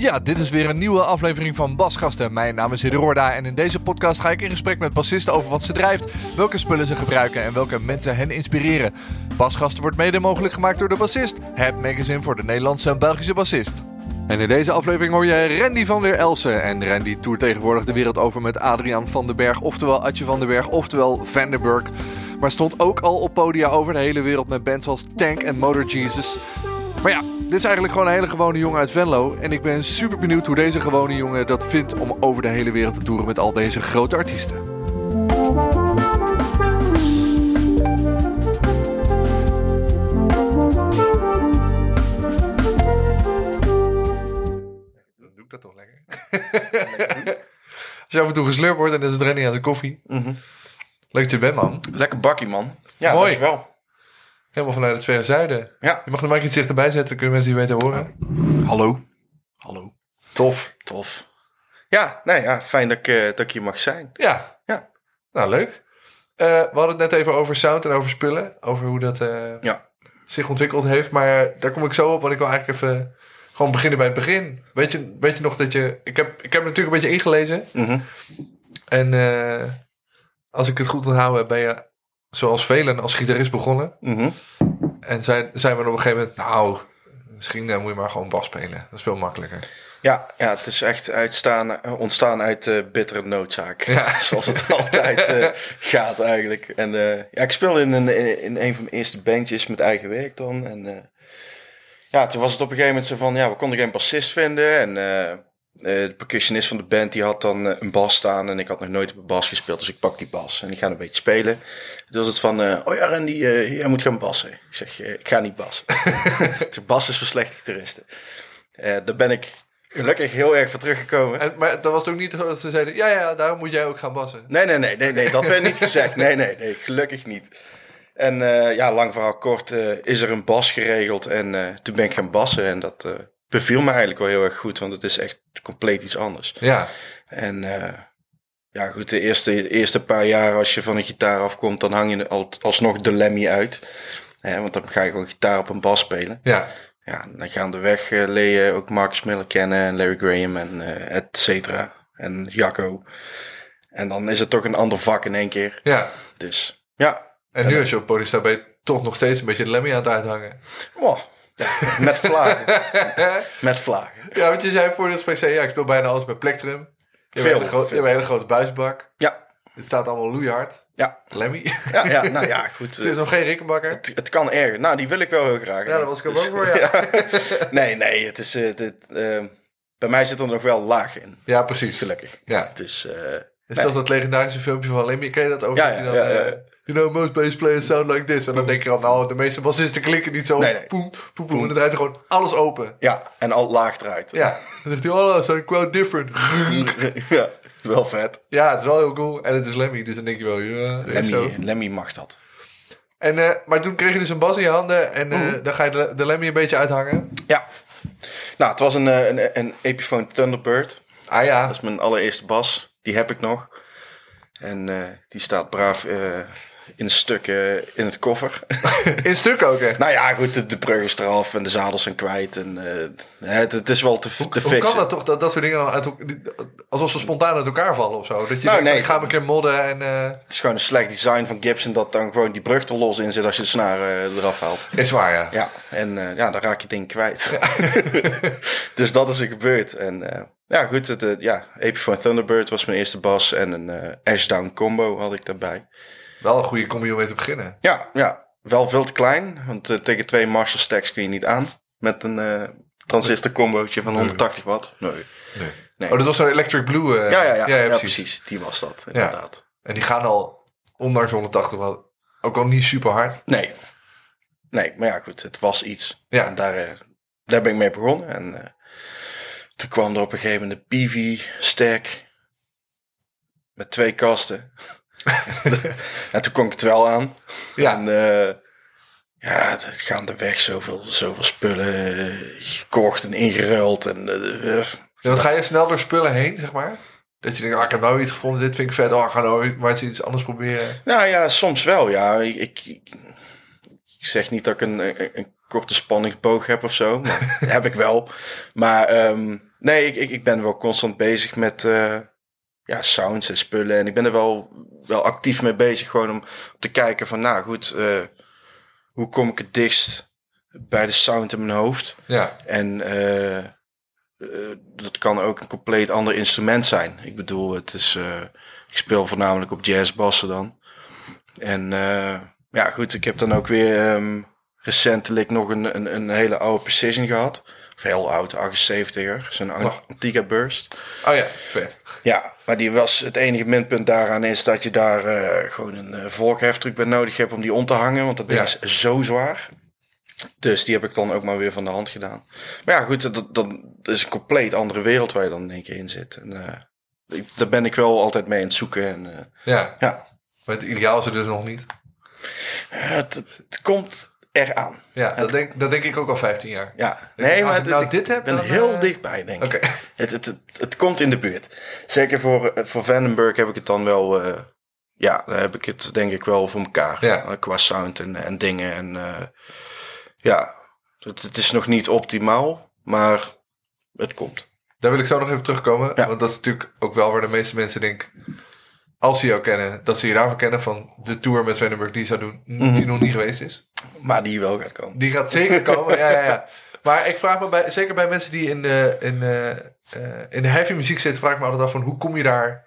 Ja, dit is weer een nieuwe aflevering van Basgasten. Mijn naam is Hidde en in deze podcast ga ik in gesprek met bassisten over wat ze drijft, welke spullen ze gebruiken en welke mensen hen inspireren. Basgasten wordt mede mogelijk gemaakt door de bassist, het magazine voor de Nederlandse en Belgische bassist. En in deze aflevering hoor je Randy van Weer Elsen. En Randy toert tegenwoordig de wereld over met Adriaan van den Berg, oftewel Atje van den Berg, oftewel Vandenberg. Maar stond ook al op podia over de hele wereld met bands als Tank en Motor Jesus. Maar ja, dit is eigenlijk gewoon een hele gewone jongen uit Venlo. En ik ben super benieuwd hoe deze gewone jongen dat vindt om over de hele wereld te toeren met al deze grote artiesten. Dan doe ik dat toch lekker. Als je af en toe geslurpt wordt en dan is het renning aan de koffie. Leuk dat je bent, man. Lekker bakkie, man. Ja, Mooi. dankjewel. Helemaal vanuit het verre zuiden. Ja. Je mag de mic iets dichterbij zetten, dan kunnen mensen die weten horen. Hallo. Hallo. Tof. Tof. Ja, nee, ja, fijn dat ik, eh, dat ik hier mag zijn. Ja. Ja. Nou, leuk. Eh, we hadden het net even over sound en over spullen. Over hoe dat eh, Ja. zich ontwikkeld heeft. Maar daar kom ik zo op, want ik wil eigenlijk even gewoon beginnen bij het begin. Weet je, weet je nog dat je... Ik heb, ik heb natuurlijk een beetje ingelezen. Mhm. En eh, als ik het goed onthouden ben je, zoals velen, als gitarist begonnen. Mhm. En zijn, zijn we op een gegeven moment... Nou, misschien eh, moet je maar gewoon bas spelen. Dat is veel makkelijker. Ja, ja, het is echt uitstaan, eh, ontstaan uit bittere noodzaak. Ja. Zoals het altijd eh, gaat eigenlijk. En ja, ik speelde in een, in een van mijn eerste bandjes met eigen werk dan. En ja, toen was het op een gegeven moment zo van, ja, we konden geen bassist vinden. En de percussionist van de band, die had dan eh, een bas staan. En ik had nog nooit op een bas gespeeld, dus ik pak die bas. En ik ga een beetje spelen. Toen was het van, eh, oh ja Randy, eh, jij moet gaan bassen. Ik zeg, eh, ik ga niet bassen. zeg, bas is voor slechte gitaristen. Eh daar ben ik gelukkig heel erg voor teruggekomen. En, maar dat was ook niet dat ze zeiden... Ja, ja, daarom moet jij ook gaan bassen. Nee, nee, nee, nee, nee, dat werd niet gezegd. Nee, nee, nee, gelukkig niet. En eh, ja, lang verhaal kort eh, is er een bas geregeld en eh, toen ben ik gaan bassen. En dat eh, beviel me eigenlijk wel heel erg goed, want het is echt compleet iets anders. Ja. En eh, ja, goed, de eerste, eerste paar jaar als je van een gitaar afkomt, dan hang je al, alsnog de Lemmy uit. Hè, want dan ga je gewoon gitaar op een bas spelen. Ja. Ja, dan gaandeweg uh, leer je ook Marcus Miller kennen en Larry Graham en eh et cetera. En Jacco. En dan is het toch een ander vak in één keer. Ja. Dus ja, En nu als je op podium staat, ben je toch nog steeds een beetje de Lemmy aan het uithangen. Wow. Met vlagen. met vlagen. Ja, want je zei voor dit gesprek, zei, ja, ik speel bijna alles met plektrum. Je hebt Veel, een, hele gro- je hebt een hele grote buisbak. Ja, Het staat allemaal loeihard. ja, Lemmy. ja, ja, nou ja, goed. het is nog geen rikkenbakker. Het, het kan erger. Nou, die wil ik wel heel graag. Ja, daar was ik ook Dus- bang voor, ja. Nee, nee, het is... eh, dit, eh, bij mij zit er nog wel laag in. Ja, precies. Gelukkig. Ja. Dus eh, Is dat dat legendarische filmpje van Lemmy? Ken je dat over? Ja, dat ja, dan, ja, You know, most bass players sound like this. En dan denk je al, nou, de meeste bassisten klinken niet zo. Nee, nee. Poem, poem, poem. En dan draait er gewoon alles open. ja, en al laag eruit. Ja. Dan zegt hij, oh, is quite different. ja, wel vet. Ja, het is wel heel cool. En het is Lemmy, dus dan denk je wel, ja. Lemmy, Lemmy mag dat. En, eh, maar toen kreeg je dus een bas in je handen en eh, Mhm. dan ga je de, de Lemmy een beetje uithangen. Ja. Nou, het was een, eh, een, een Epiphone Thunderbird. Ah ja, Dat is mijn allereerste bas. Die heb ik nog. En die staat braaf in stukken in het koffer. in stuk ook echt. nou ja, goed, de, de brug is eraf en de zadels zijn kwijt. En eh, het, het is wel te, te Hoe fixen. kan dat toch, dat, dat soort dingen uit, alsof ze spontaan uit elkaar vallen of zo? Dat je Nou, denkt, nee. ik ga een keer modden en... eh, Het is gewoon een slecht design van Gibson dat dan gewoon die brug er los in zit als je de snaar eh, eraf haalt. is waar, ja. Ja, en ja, dan raak je ding kwijt. dus dat is er gebeurd. En ja, goed, het, eh, ja, Epiphone Thunderbird was mijn eerste bas en een eh Ashdown combo had ik daarbij. Wel een goede combi om mee te beginnen. Ja, ja, wel veel te klein, want eh, tegen twee Marshall stacks kun je niet aan. met een eh transistor combootje van 180 watt. Nee. Nee. Nee. Oh, dat was zo'n Electric Blue. eh, ja, ja, ja, ja, precies. precies. Die was dat, inderdaad. En die gaan al, ondanks 180 watt, ook al niet super hard. Nee. Nee, maar ja, goed, het was iets. Ja. En daar, daar ben ik mee begonnen. En toen kwam er op een gegeven moment de PV Stack met twee kasten. en toen kon ik het wel aan. Ja, En eh, ja, het gaandeweg zoveel, zoveel spullen eh, gekocht en ingeruild. En, eh, Ja, wat ga je snel door spullen heen, zeg maar? Dat je denkt, ah, ik heb nou iets gevonden, dit vind ik vet. Oh, ga nou maar eens iets anders proberen. nou ja, soms wel, ja. Ik, ik, ik zeg niet dat ik een, een, korte spanningsboog heb of zo. Maar heb ik wel. Maar ehm, nee, ik, ik, ik ben wel constant bezig met ja, sounds en spullen. En ik ben er wel, wel actief mee bezig. Gewoon om te kijken van, nou goed, eh, hoe kom ik het dichtst bij de sound in mijn hoofd? Ja, En eh, eh, dat kan ook een compleet ander instrument zijn. Ik bedoel, het is, ik speel voornamelijk op jazzbassen dan. En ja, goed, ik heb dan ook weer ehm, recentelijk nog een, een, een hele oude Precision gehad. Heel oud, 78er. Zo'n An- Wow. Antigua Burst. oh ja, vet. Ja, maar die was het enige minpunt daaraan is dat je daar eh, gewoon een uh, bij nodig hebt om die om te hangen. Want dat ding Ja. is zo zwaar. Dus die heb ik dan ook maar weer van de hand gedaan. Maar ja, goed, dat, dat is een compleet andere wereld waar je dan in één keer in zit. En eh, ik- daar ben ik wel altijd mee aan het zoeken. En Ja, ja, maar het ideaal is er dus nog niet. het komt eraan. Ja, dat denk, dat denk ik ook al 15 jaar. Ja, Als nee, maar ik het- nou ik dit heb, ben dan, heel eh, dichtbij, denk ik. Oké. Het, het, het, het komt in de buurt. Zeker voor, eh, voor Vandenberg heb ik het dan wel. eh, ja, daar heb ik het denk ik wel voor elkaar. Ja. Qua sound en, en dingen. En ja, het, het is nog niet optimaal, maar het komt. Daar wil ik zo nog even terugkomen. Ja. Want dat is natuurlijk ook wel waar de meeste mensen denken... Als ze jou kennen, dat ze je daarvan kennen van de tour met Vandenberg die zou doen, Mhm. die nog niet geweest is. Maar die wel gaat komen. Die gaat zeker komen, ja, ja, ja. Maar ik vraag me, bij, zeker bij mensen die in de, in, de, eh, in de heavy muziek zitten, vraag ik me altijd af van hoe kom je daar,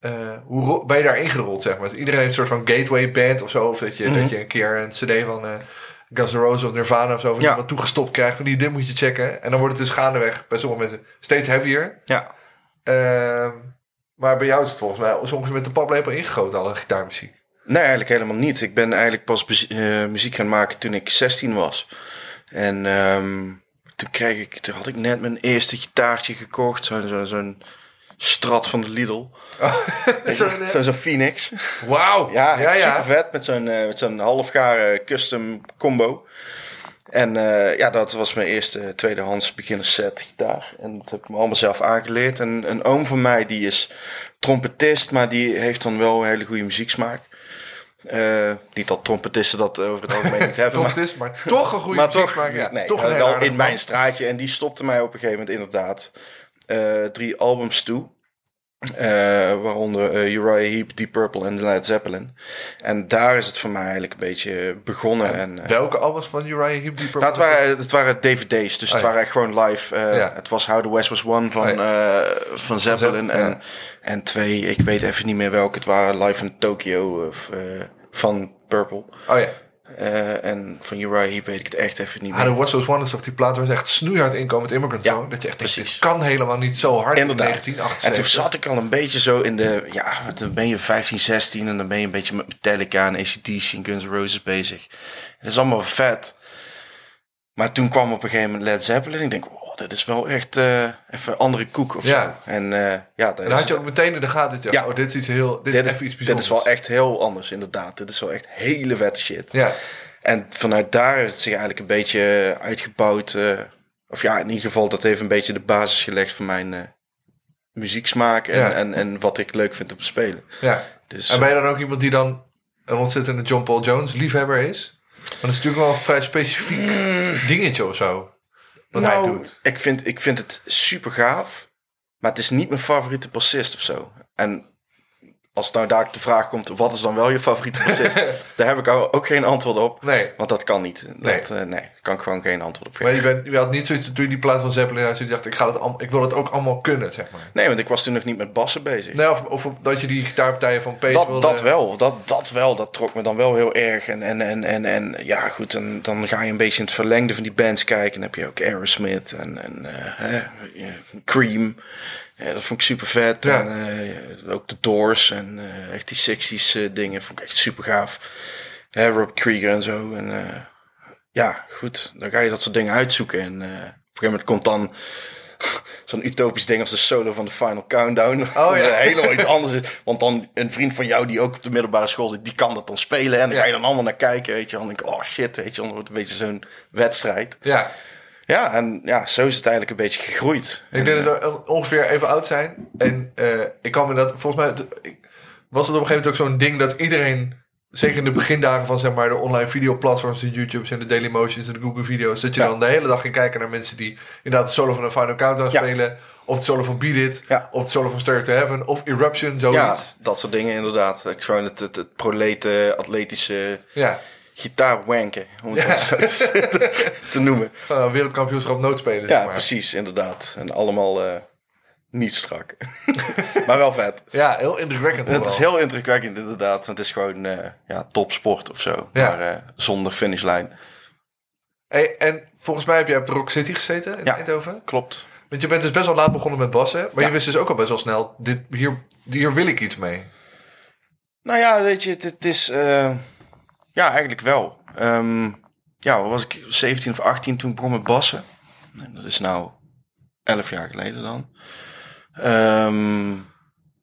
eh, hoe ben je daar ingerold, zeg maar. Dus iedereen heeft een soort van gateway band of zo, of dat je, Mhm. dat je een keer een cd van eh Guns N' Roses of Nirvana of zo van Ja. iemand toegestopt krijgt, van die dit moet je checken. En dan wordt het dus gaandeweg bij sommige mensen steeds heavier. Ja, Ehm, maar bij jou is het volgens mij soms met de paplepel ingegoten, alle gitaarmuziek. nee, eigenlijk helemaal niet. Ik ben eigenlijk pas eh, muziek gaan maken toen ik 16 was. En ehm, toen kreeg ik, toen had ik net mijn eerste gitaartje gekocht. Zo'n zo, zo'n strat van de Lidl. Zo'n, eh, Zo'n Phoenix. Wauw! Ja, ja, ja. super vet met zo'n eh, met zo'n halfgare custom combo. En eh, ja, dat was mijn eerste tweedehands beginnerset gitaar. En dat heb ik me allemaal zelf aangeleerd. En een oom van mij, die is trompetist, maar die heeft dan wel een hele goede muzieksmaak. Eh, niet dat trompetisten dat over het algemeen niet hebben, maar, toch een goede maar toch, maken. Ja, nee, toch wel in mijn straatje. En die stopte mij op een gegeven moment inderdaad eh, drie albums toe. Eh, waaronder eh, Uriah Heep, Deep Purple en Led Zeppelin. En daar is het voor mij eigenlijk een beetje begonnen. En, eh, Welke albums van Uriah Heep die nou, het, waren, het waren dvd's, dus Oh, het ja. waren echt gewoon live. Ja. Het was How the West Was Won van, Oh, van Zeppelin. En, ja. en twee, ik weet even niet meer welke het waren, live in Tokyo of, van Purple. Oh ja. Eh, en van Uriah Heep weet ik het echt even niet Ah, meer. The Was Was One is toch die plaat waar ze echt snoeihard inkomen met Immigrant Ja, Song. Dat je echt denkt, precies. dit kan helemaal niet zo hard Inderdaad. in En 1978. toen zat ik al een beetje zo in de... Ja, dan ben je 15, 16 en dan ben je een beetje met Metallica en ACDC en Guns N' Roses bezig. Dat is allemaal vet. Maar toen kwam op een gegeven moment Led Zeppelin. En ik denk, wow, dit is wel echt eh, even andere koek of Ja. zo. En eh, ja, dat En dan had is, je ook meteen in de gaten. je, Ja. Oh, dit is iets heel... Dit, dit, is is, even iets dit bijzonders. is wel echt heel anders inderdaad. Dit is wel echt hele vette shit. Ja. En vanuit daar heeft het zich eigenlijk een beetje uitgebouwd. eh, of ja, in ieder geval, dat heeft een beetje de basis gelegd voor mijn muzieksmaak. En, Ja. en, en wat ik leuk vind om te spelen. ja. Dus, En ben je dan ook iemand die dan een ontzettende John Paul Jones liefhebber is? Want dat is natuurlijk wel een vrij specifiek dingetje of zo. Wat hij nou, doet. Ik vind, ik vind het super gaaf. Maar het is niet mijn favoriete bassist of zo. En als nou daar de vraag komt, wat is dan wel je favoriete bassist? daar heb ik ook geen antwoord op. Nee. Want dat kan niet. Nee. Dat, eh, nee, kan ik gewoon geen antwoord op Maar geven. je, bent, je had niet zoiets toen je die plaat van Zeppelin had, je dacht, ik, ga dat ik wil het ook allemaal kunnen, zeg maar. Nee, want ik was toen nog niet met bassen bezig. Nee, of, of dat je die gitaarpartijen van Pace Dat, wilde... dat wel, dat, dat wel, dat trok me dan wel heel erg. En, en, en, en, en ja, goed, dan, dan ga je een beetje in het verlengde van die bands kijken. Dan heb je ook Aerosmith en, en eh, ja, Cream. Ja, dat vond ik super vet. Ja. En eh, ook de Doors en eh, echt die 60s eh, dingen vond ik echt super gaaf. Hè, Rob Krieger en zo. En ja, goed, dan ga je dat soort dingen uitzoeken. En op een gegeven moment komt dan zo'n utopisch ding als de solo van de Final Countdown. Oh, ja. Helemaal iets anders is. Want dan een vriend van jou die ook op de middelbare school zit, die kan dat dan spelen. En dan ga je dan allemaal naar kijken, weet je. Dan denk ik, oh shit, weet je. Dan wordt het een beetje zo'n wedstrijd. Ja, Ja, en ja, zo is het eigenlijk een beetje gegroeid. ik denk dat we ongeveer even oud zijn. En eh, ik kan me dat, volgens mij was het op een gegeven moment ook zo'n ding dat iedereen, zeker in de begindagen van zeg maar de online videoplatforms, de YouTubes en de Dailymotions en de Google video's, dat je Ja. dan de hele dag ging kijken naar mensen die inderdaad de solo van de Final Countdown Ja. spelen, of het solo van Beat It, Ja. of het solo van Stair to Heaven, of Eruption, Ja, zoiets. dat soort dingen inderdaad. Gewoon het, het, het prolete, atletische Ja, gitaarwanken, om het Ja. zo te, te noemen. een wereldkampioenschap noodspelen, Ja, zeg maar. precies, inderdaad. En allemaal eh, niet strak. maar wel vet. Ja, heel indrukwekkend. Het is heel indrukwekkend inderdaad. Want het is gewoon eh, ja, topsport of zo. Ja. Maar eh, zonder finishlijn. Hey, en volgens mij heb jij op de Rock City gezeten in Ja. Eindhoven. Klopt. Want je bent dus best wel laat begonnen met bassen. Maar Ja. je wist dus ook al best wel snel, dit, hier, hier wil ik iets mee. Nou ja, weet je, het, het is... ja, eigenlijk wel. Ehm, ja, was ik 17 of 18 toen ik begon met bassen. En dat is nou 11 jaar geleden dan. Ehm,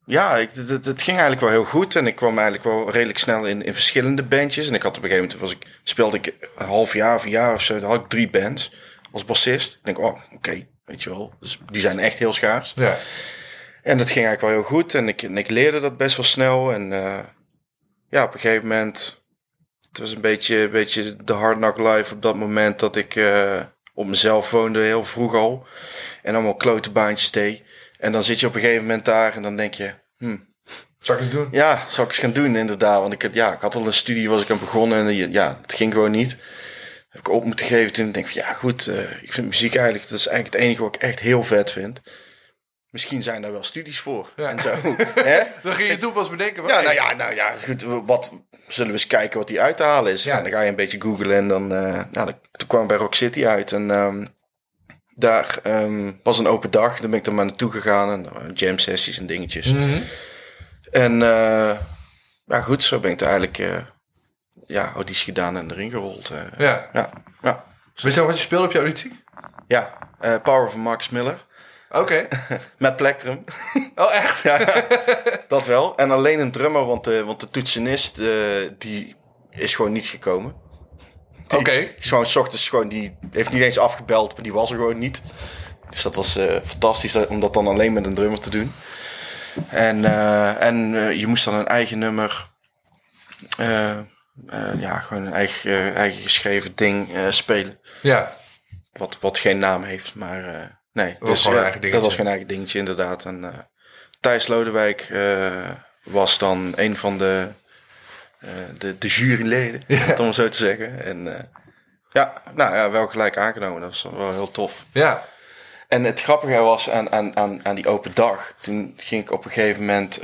ja, ik, het, het- het ging eigenlijk wel heel goed. En ik kwam eigenlijk wel redelijk snel in, in verschillende bandjes. En ik had op een gegeven moment, was ik, speelde ik een half jaar of een jaar of zo. Dan had ik drie bands als bassist. Ik denk, oh, oké, weet je wel. Dus die zijn echt heel schaars. Ja. En dat ging eigenlijk wel heel goed. En ik, en ik leerde dat best wel snel. En eh, ja, op een gegeven moment... Het was een beetje, een beetje de hard knock life op dat moment dat ik eh, op mezelf woonde heel vroeg al. En allemaal klote baantjes deed. En dan zit je op een gegeven moment daar en dan denk je... Hm, Zal ik eens doen? ja, zou ik eens gaan doen inderdaad. Want ik, had- ja, ik had al een studie, was ik aan begonnen en eh, ja, het ging gewoon niet. Heb ik op moeten geven toen denk ik van ja goed, eh, ik vind muziek eigenlijk, dat is eigenlijk het enige wat ik echt heel vet vind. Misschien zijn daar wel studies voor Ja. en zo. Hè? Dan ging je toen pas bedenken van... Ja, nou ja, nou ja, goed, wat zullen we eens kijken wat die uit te halen is. Ja. Ja. dan ga je een beetje googlen en dan, eh, nou, dan, toen kwam bij Rock City uit en ehm, daar ehm, was een open dag. Dan ben ik er maar naartoe gegaan en er waren jam sessies en dingetjes. Mhm. En eh, ja, goed, zo ben ik er eigenlijk eh, ja, auditie gedaan en erin gerold. Ja. ja, ja, Weet je nog wat je speelde op je auditie? ja. Power van Max Miller Oké. met plectrum. Oh, echt? ja, ja, dat wel. En alleen een drummer, want de, want de toetsenist eh, die is gewoon niet gekomen. Die- Oké. Die is gewoon 's ochtends gewoon, die heeft niet eens afgebeld, maar die was er gewoon niet. Dus dat was eh, fantastisch om dat dan alleen met een drummer te doen. En, eh, en je moest dan een eigen nummer, ja, gewoon een eigen, eigen geschreven ding spelen. Ja. Wat, wat geen naam heeft, maar nee. was gewoon een eigen dingetje. Dat was geen eigen dingetje, inderdaad. En eh, Thijs Lodewijk eh, was dan een van de, eh, de, de juryleden, om het zo te zeggen. En ja, nou ja, wel gelijk aangenomen. Dat was wel heel tof. Ja. En het grappige was aan, aan, aan, aan die open dag. Toen ging ik op een gegeven moment.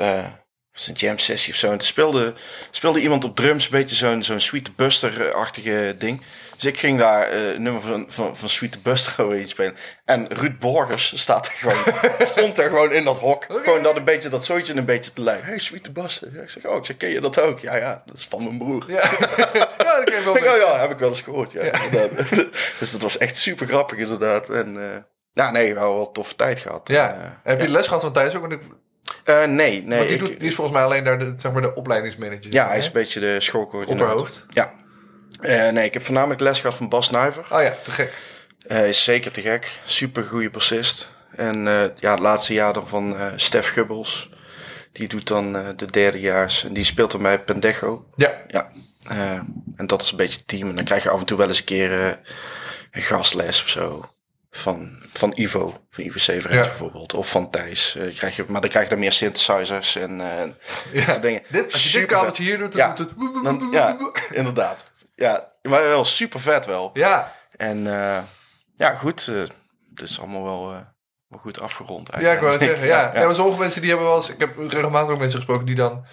was een jam sessie of zo. En toen speelde, speelde iemand op drums. Een beetje zo'n zo'n Sweet Buster-achtige ding. Dus ik ging daar een nummer van, van, van Sweet gewoon iets spelen. En Ruud Borgers staat er gewoon, stond er gewoon in dat hok. Gewoon dat een beetje dat zootje een beetje te luiden. Hey, Sweet. Ja, ik zeg, oh, ik zeg, ken je dat ook? Ja, ja, dat is van mijn broer. Ja. ja, dat ken ik wel. Ik, oh ja, heb ik wel eens gehoord. Ja, dus dat was echt super grappig, inderdaad. En eh, ja, nee, wel wel een toffe tijd gehad. Ja. En, eh, Heb je les gehad van Thijs ook? Want ik, nee, nee. want die, ik- doet, die is volgens mij alleen daar de, zeg maar, de opleidingsmanager. ja, hij is een beetje de schoolcoördinator. Opperhoofd. Ja. Eh, nee, ik heb voornamelijk les gehad van Bas Nuiver. Oh ja, te gek. Hij is zeker te gek. Super goede bassist. En eh, ja, het laatste jaar dan van Stef Gubbels. Die doet dan de derdejaars. En die speelt dan bij Pendejo. Ja. Ja. En dat is een beetje het team. En dan krijg je af en toe wel eens een keer een gastles of zo. van, van Ivo, van Ivo Severens Ja. bijvoorbeeld. Of van Thijs. Krijg je, maar dan krijg je dan meer synthesizers en Ja. dat soort dingen. Dit, als je dit kabeltje hier doet, dan Ja. doet het... Dan, ja, inderdaad. Ja, maar wel super vet wel. Ja, En eh, ja, goed. eh, het is allemaal wel, eh, wel goed afgerond ja, ik wou het zeggen. Ja. Ja. ja. maar sommige mensen die hebben wel eens... Ik heb regelmatig ook mensen gesproken die dan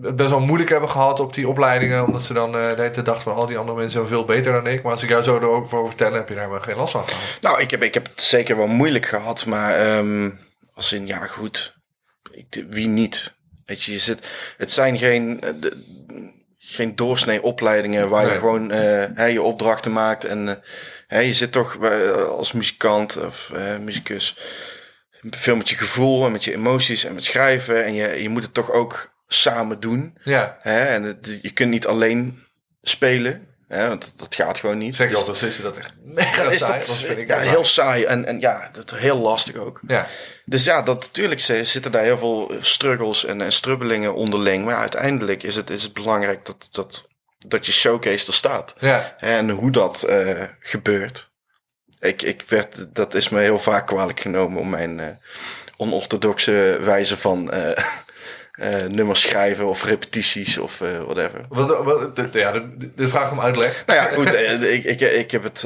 het best wel moeilijk hebben gehad op die opleidingen. Omdat ze dan eh, de dachten van al die andere mensen zijn veel beter dan ik. Maar als ik jou zo erover vertel, heb je daar maar geen last van gehad. Nou, ik heb, ik heb het zeker wel moeilijk gehad, maar ehm, als in, ja goed, ik, wie niet? Weet je, je zit, het zijn geen, de- geen doorsnee opleidingen waar Nee. je gewoon eh, je opdrachten maakt. En eh, je zit toch bij- als muzikant of eh muzikus veel met je gevoel en met je emoties en met schrijven. En je, je moet het toch ook samen doen. Ja, Hè? En het, je kunt niet alleen spelen, hè? want dat, dat gaat gewoon niet. zeker Dus- als bassisten dat echt mega is saai. dat, was, vind ik ja, heel saai en, en ja, dat heel lastig ook. Ja, Dus ja, dat, natuurlijk zi- zitten daar heel veel struggles en, en strubbelingen onderling. Maar ja, uiteindelijk is het, is het belangrijk dat, dat, dat je showcase er staat. ja, En hoe dat eh, gebeurt. Ik, ik werd, dat is me heel vaak kwalijk genomen om mijn eh, onorthodoxe wijze van eh, eh, nummers schrijven of repetities of eh, whatever. wat, wat, ja dit, dit vraagt om uitleg. Nou ja, goed, eh, ik, ik, ik heb het.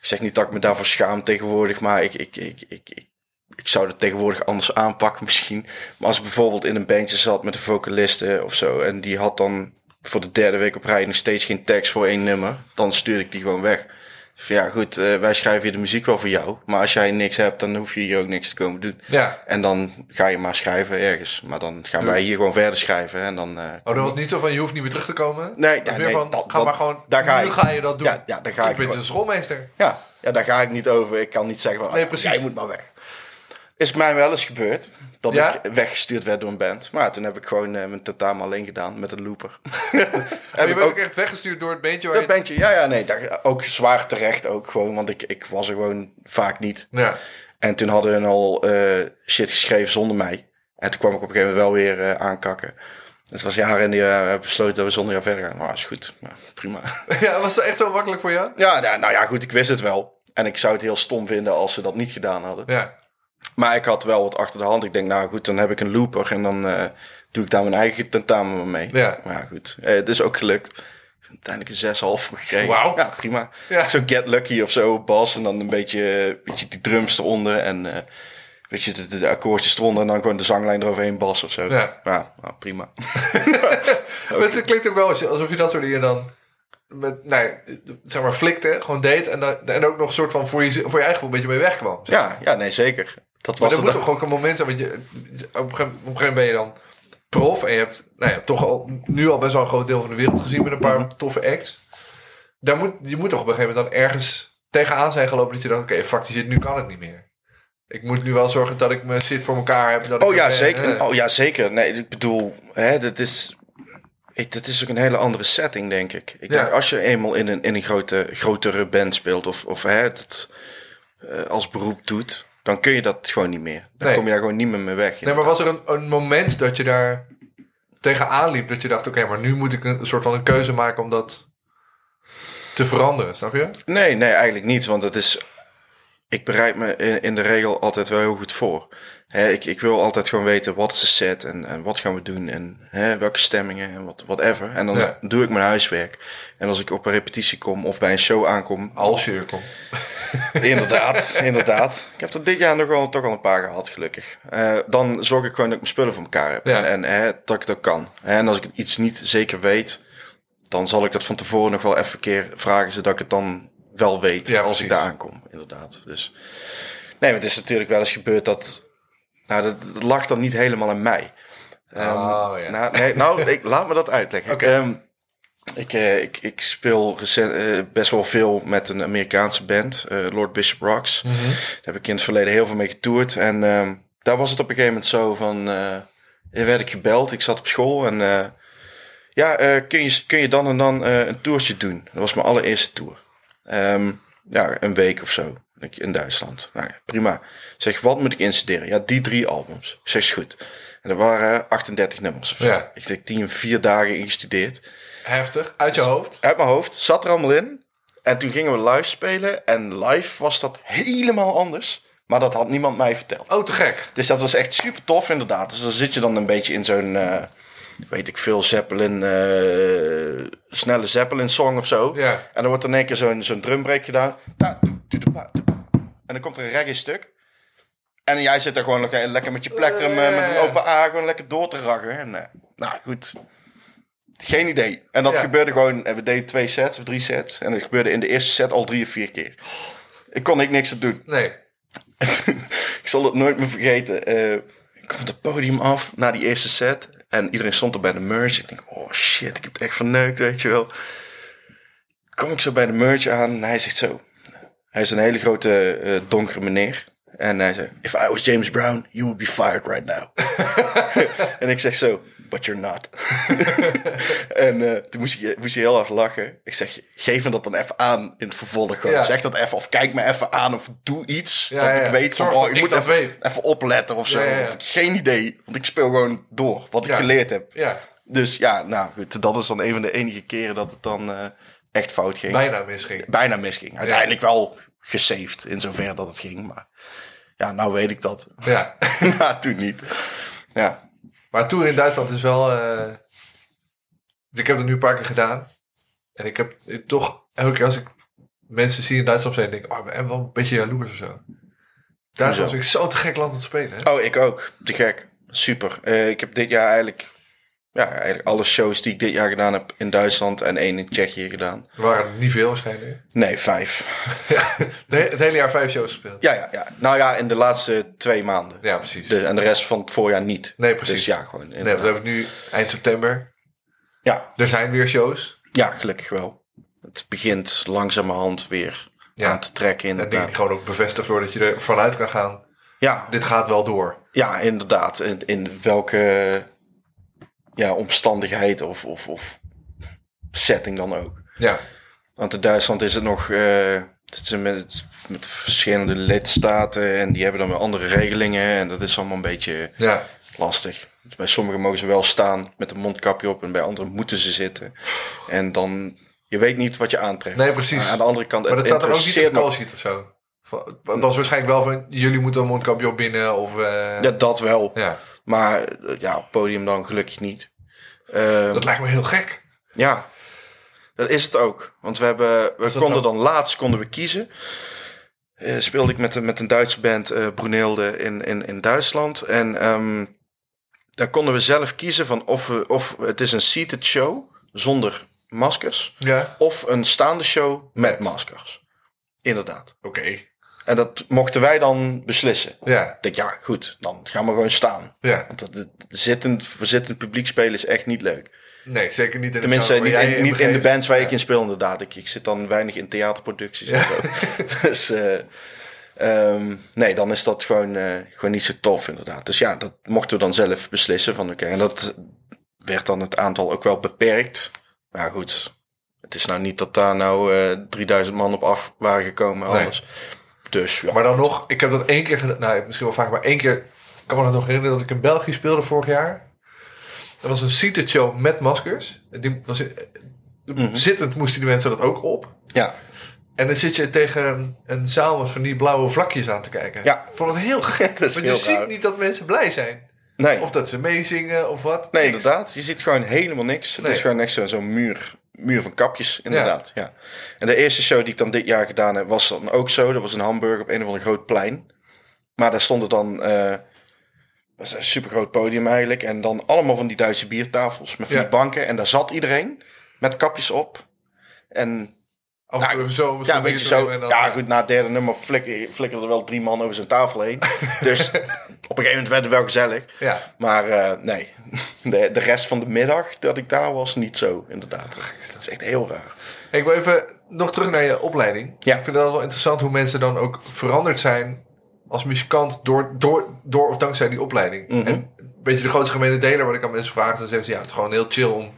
ik zeg niet dat ik me daarvoor schaam tegenwoordig, maar ik, ik, ik, ik, ik, ik zou het tegenwoordig anders aanpakken misschien. Maar als ik bijvoorbeeld in een bandje zat met een vocaliste of zo, en die had dan voor de derde week op rij nog steeds geen tekst voor één nummer, dan stuurde ik die gewoon weg. Van ja, goed, eh, wij schrijven hier de muziek wel voor jou, maar als jij niks hebt, dan hoef je hier ook niks te komen doen. Ja. En dan ga je maar schrijven ergens. Maar dan gaan wij hier gewoon verder schrijven. En dan, eh, Oh, dat was niet zo van je hoeft niet meer terug te komen? Nee, Het is ja, meer nee, van, dat- ga dat- maar gewoon, daar ga nu ik. ga je dat doen. Ja, ja, daar ga ik ik ben de schoolmeester. Ja, ja, daar ga ik niet over. Ik kan niet zeggen van, Nee, precies. jij moet maar weg. Is mij wel eens gebeurd dat Ja? ik weggestuurd werd door een band. Maar toen heb ik gewoon eh, mijn tentamen alleen gedaan met een looper. Heb je bent ook echt weggestuurd door het beentje waar dat je... bandje, ja, ja, nee, daar, ook zwaar terecht ook gewoon, want ik, ik was er gewoon vaak niet. Ja. En toen hadden hun al eh, shit geschreven zonder mij. En toen kwam ik op een gegeven moment wel weer eh, aankakken. Het was jaren en die hebben besloten dat we zonder jou verder gaan. Nou, is goed. Ja, prima. ja, was het echt zo makkelijk voor jou? Ja, nou, nou ja, goed, ik wist het wel. En ik zou het heel stom vinden als ze dat niet gedaan hadden. Ja. Maar ik had wel wat achter de hand. Ik denk, nou goed, dan heb ik een looper en dan eh, doe ik daar mijn eigen tentamen mee. Ja. Maar goed. Eh, het is ook gelukt. Uiteindelijk een 6,5 voor gekregen. Wauw. Ja, prima. Ja. Zo Get Lucky of zo, bas. En dan een beetje, een beetje die drums eronder. En eh weet je, de, de, de akkoordjes eronder. En dan gewoon de zanglijn eroverheen, bas of zo. Ja. Ja, nou, prima. Maar het klinkt ook wel alsof je dat soort dingen dan... Met, nou ja, zeg maar, flikte, gewoon deed. En, dan, en ook nog een soort van voor je, voor je eigen een beetje mee wegkwam. Ja, ja, nee, zeker. Dat Maar was er het. moet toch ook een moment zijn, want je, op, een gegeven, op een gegeven moment ben je dan prof en je hebt, nou, hebt toch al, nu al best wel een groot deel van de wereld gezien met een paar Mhm. toffe acts. Daar moet, je moet toch op een gegeven moment dan ergens tegenaan zijn gelopen dat je dacht, oké, fuck die zit, nu kan het niet meer. Ik moet nu wel zorgen dat ik mijn shit voor elkaar heb. Dat ik Oh ja, er- zeker. Oh ja, zeker. Nee, ik bedoel, hè, dat is... Ik, dat is ook een hele andere setting, denk ik. Ik Ja. denk, als je eenmaal in een, in een grote, grotere band speelt... of, of hè, dat eh, als beroep doet... dan kun je dat gewoon niet meer. Dan Nee. kom je daar gewoon niet meer mee weg. Nee, maar was er een, een moment dat je daar tegenaan liep, dat je dacht, oké, maar nu moet ik een, een soort van een keuze maken om dat te veranderen, snap je? Nee, nee, eigenlijk niet. Want het is. Ik bereid me in, in de regel altijd wel heel goed voor. Ik, ik wil altijd gewoon weten wat is de set en, en wat gaan we doen en welke stemmingen en wat, whatever. En dan Ja. doe ik mijn huiswerk. En als ik op een repetitie kom of bij een show aankom, Als je er komt. inderdaad, inderdaad. Ik heb er dit jaar nog wel toch al een paar gehad, gelukkig. Eh, dan zorg ik gewoon dat ik mijn spullen voor elkaar heb. Ja. En, dat ik dat kan. En als ik iets niet zeker weet, dan zal ik dat van tevoren nog wel even een keer vragen, zodat ik het dan wel weet Ja, als ik daar aankom. Inderdaad. Dus nee, het is natuurlijk wel eens gebeurd dat. Nou, dat, dat lag dan niet helemaal aan mij. Ehm, Oh, ja. nou, nee, nou ik, laat me dat uitleggen. Oké. Ehm, ik, eh, ik, ik speel recent, eh, best wel veel met een Amerikaanse band, eh, Lord Bishop Rocks. Mhm. Daar heb ik in het verleden heel veel mee getoerd. En ehm, daar was het op een gegeven moment zo van... werd ik gebeld, ik zat op school en... ja, kun, je, kun je dan en dan een toertje doen? Dat was mijn allereerste tour. Ehm, ja, een week of zo in Duitsland. Nou ja, prima. Zeg, wat moet ik instuderen? Ja, die drie albums. Ik zeg, is goed. En er waren 38 nummers of zo. Ja. Ik heb die in vier dagen ingestudeerd. Heftig, uit je hoofd. Uit mijn hoofd, zat er allemaal in. En toen gingen we live spelen. En live was dat helemaal anders. Maar dat had niemand mij verteld. Oh, te gek. Dus dat was echt super tof inderdaad. Dus dan zit je dan een beetje in zo'n, eh, weet ik veel, Zeppelin, eh, snelle Zeppelin song of zo. Ja. En dan wordt er in één keer zo'n zo'n drumbreak gedaan. En dan komt er een reggae stuk. En jij zit daar gewoon nog lekker met je plektrum, eh, met een open A, gewoon lekker door te raggen. En, eh, nou goed, geen idee. En dat Ja. gebeurde gewoon, en we deden twee sets of drie sets. En dat gebeurde in de eerste set al drie of vier keer. Ik kon ik niks aan doen. Nee. Ik zal het nooit meer vergeten. Eh, ik kwam van het podium af na die eerste set. En iedereen stond er bij de merch. Ik denk, oh shit, ik heb het echt verneukt, weet je wel. Kom ik zo bij de merch aan en hij zegt zo. Hij is een hele grote eh, donkere meneer. En hij zei, if I was James Brown, you would be fired right now. en ik zeg zo, but you're not. en eh, toen moest hij, moest hij heel hard lachen. Ik zeg, geef hem dat dan even aan in het vervolg. Gewoon. Ja. Zeg dat even, of kijk me even aan, of doe iets. Ja, dat ja. ik weet van, oh, ik ik moet dat even, weet. even opletten of zo. Want ik geen idee, want ik speel gewoon door wat ik geleerd heb. Ja, Dus ja, nou goed, dat is dan een van de enige keren dat het dan eh, echt fout ging. bijna misging. Bijna misging. Uiteindelijk wel gesaved in zover dat het ging. Maar ja, nou weet ik dat. Ja. maar toen niet. Ja, Maar tour in Duitsland is wel... eh, dus ik heb het nu een paar keer gedaan. En ik heb toch elke keer als ik mensen zie in Duitsland zijn, denk ik, oh, ben wel een beetje jaloers of zo. Duitsland vind ik zo te gek land om te spelen. Hè? Oh, ik ook. Te gek. Super. Eh, ik heb dit jaar eigenlijk, ja, eigenlijk alle shows die ik dit jaar gedaan heb in Duitsland en één in Tsjechië gedaan. Er waren niet veel waarschijnlijk. Nee, vijf. Het hele jaar vijf shows gespeeld. Ja, ja, ja. Nou ja, in de laatste twee maanden. Ja, precies. En de rest van het voorjaar niet. Nee, precies. Dus ja, gewoon. nee, inderdaad. dat heb ik nu eind september. Ja, Er zijn weer shows. ja, gelukkig wel. Het begint langzamerhand weer Ja. aan te trekken En denk ik inderdaad. gewoon ook bevestigd wordt dat je er vanuit kan gaan. Ja, Dit gaat wel door. ja, inderdaad. In, in welke ja, omstandigheid of, of, of setting dan ook. Ja, Want in Duitsland is het nog eh, het is met, met verschillende lidstaten en die hebben dan weer andere regelingen. En dat is allemaal een beetje ja. lastig. Dus bij sommigen mogen ze wel staan met een mondkapje op en bij anderen moeten ze zitten. En dan, je weet niet wat je aantrekt. Nee, precies. Aan de andere kant, Maar dat staat er ook niet in de call sheet of zo. Dat is waarschijnlijk wel van, jullie moeten een mondkapje op binnen of... eh, Ja, dat wel. ja. Maar eh, ja, op podium dan gelukkig niet. Ehm, Dat lijkt me heel gek. Ja, dat is het ook. Want we, hebben, we konden zo? dan laatst konden we kiezen. Eh, speelde ik met, een- met een Duitse band, Brunilde, in, in, in Duitsland. En ehm daar konden we zelf kiezen van of, we, of het is een seated show zonder maskers. Ja. Of een staande show met Met. maskers. Inderdaad. Oké. En dat mochten wij dan beslissen. Ja. Ik denk, ja goed, dan gaan we gewoon staan. Ja. Want dat, dat, zittend, voor zittend publiek spelen is echt niet leuk. Nee, zeker niet in de Tenminste, niet, in, niet in de bands waar Ja. ik in speel inderdaad. Ik, ik zit dan weinig in theaterproducties. en zo. dus eh, ehm, nee, dan is dat gewoon, eh, gewoon niet zo tof inderdaad. Dus ja, dat mochten we dan zelf beslissen van oké. En dat werd dan het aantal ook wel beperkt. Maar goed, het is nou niet dat daar nou eh 3000 man op af waren gekomen Nee. Dus ja. Maar dan nog, ik heb dat één keer gedaan. Nou, misschien wel vaak, maar één keer. Ik kan me nog herinneren dat ik in België speelde vorig jaar. Dat was een seated show met maskers. Die was, Mhm. Zittend moesten die mensen dat ook op. ja. En dan zit je tegen een, zaal met van die blauwe vlakjes aan te kijken. Ja. Ik vond het heel gek. Dat is want je ziet raar. niet dat mensen blij zijn. Nee. Of dat ze meezingen of wat. Nee, Niks. inderdaad. Je ziet gewoon helemaal niks. Het Nee. is gewoon echt zo- zo'n muur, muur van kapjes, inderdaad. Ja. En de eerste show die ik dan dit jaar gedaan heb, was dan ook zo. Dat was in Hamburg op een of ander groot plein. Maar daar stonden dan... eh was een super groot podium eigenlijk. En dan allemaal van die Duitse biertafels met van Ja. die banken. En daar zat iedereen met kapjes op. En even zo. ja, stond weet je hier zo. dan, ja, goed, na het derde nummer flikker, flikkerden er wel drie man over zijn tafel heen. dus op een gegeven moment werd het wel gezellig. Ja. Maar eh, nee, de, de rest van de middag dat ik daar was, niet zo, inderdaad. Dat is echt heel raar. Hey, Ik wil even nog terug naar je opleiding. Ja. Ik vind het wel interessant hoe mensen dan ook veranderd zijn als muzikant door, door, door of dankzij die opleiding. Mhm. En een beetje de grootste gemene deler wat ik aan mensen vraag, dan zeggen ze ja, het is gewoon heel chill om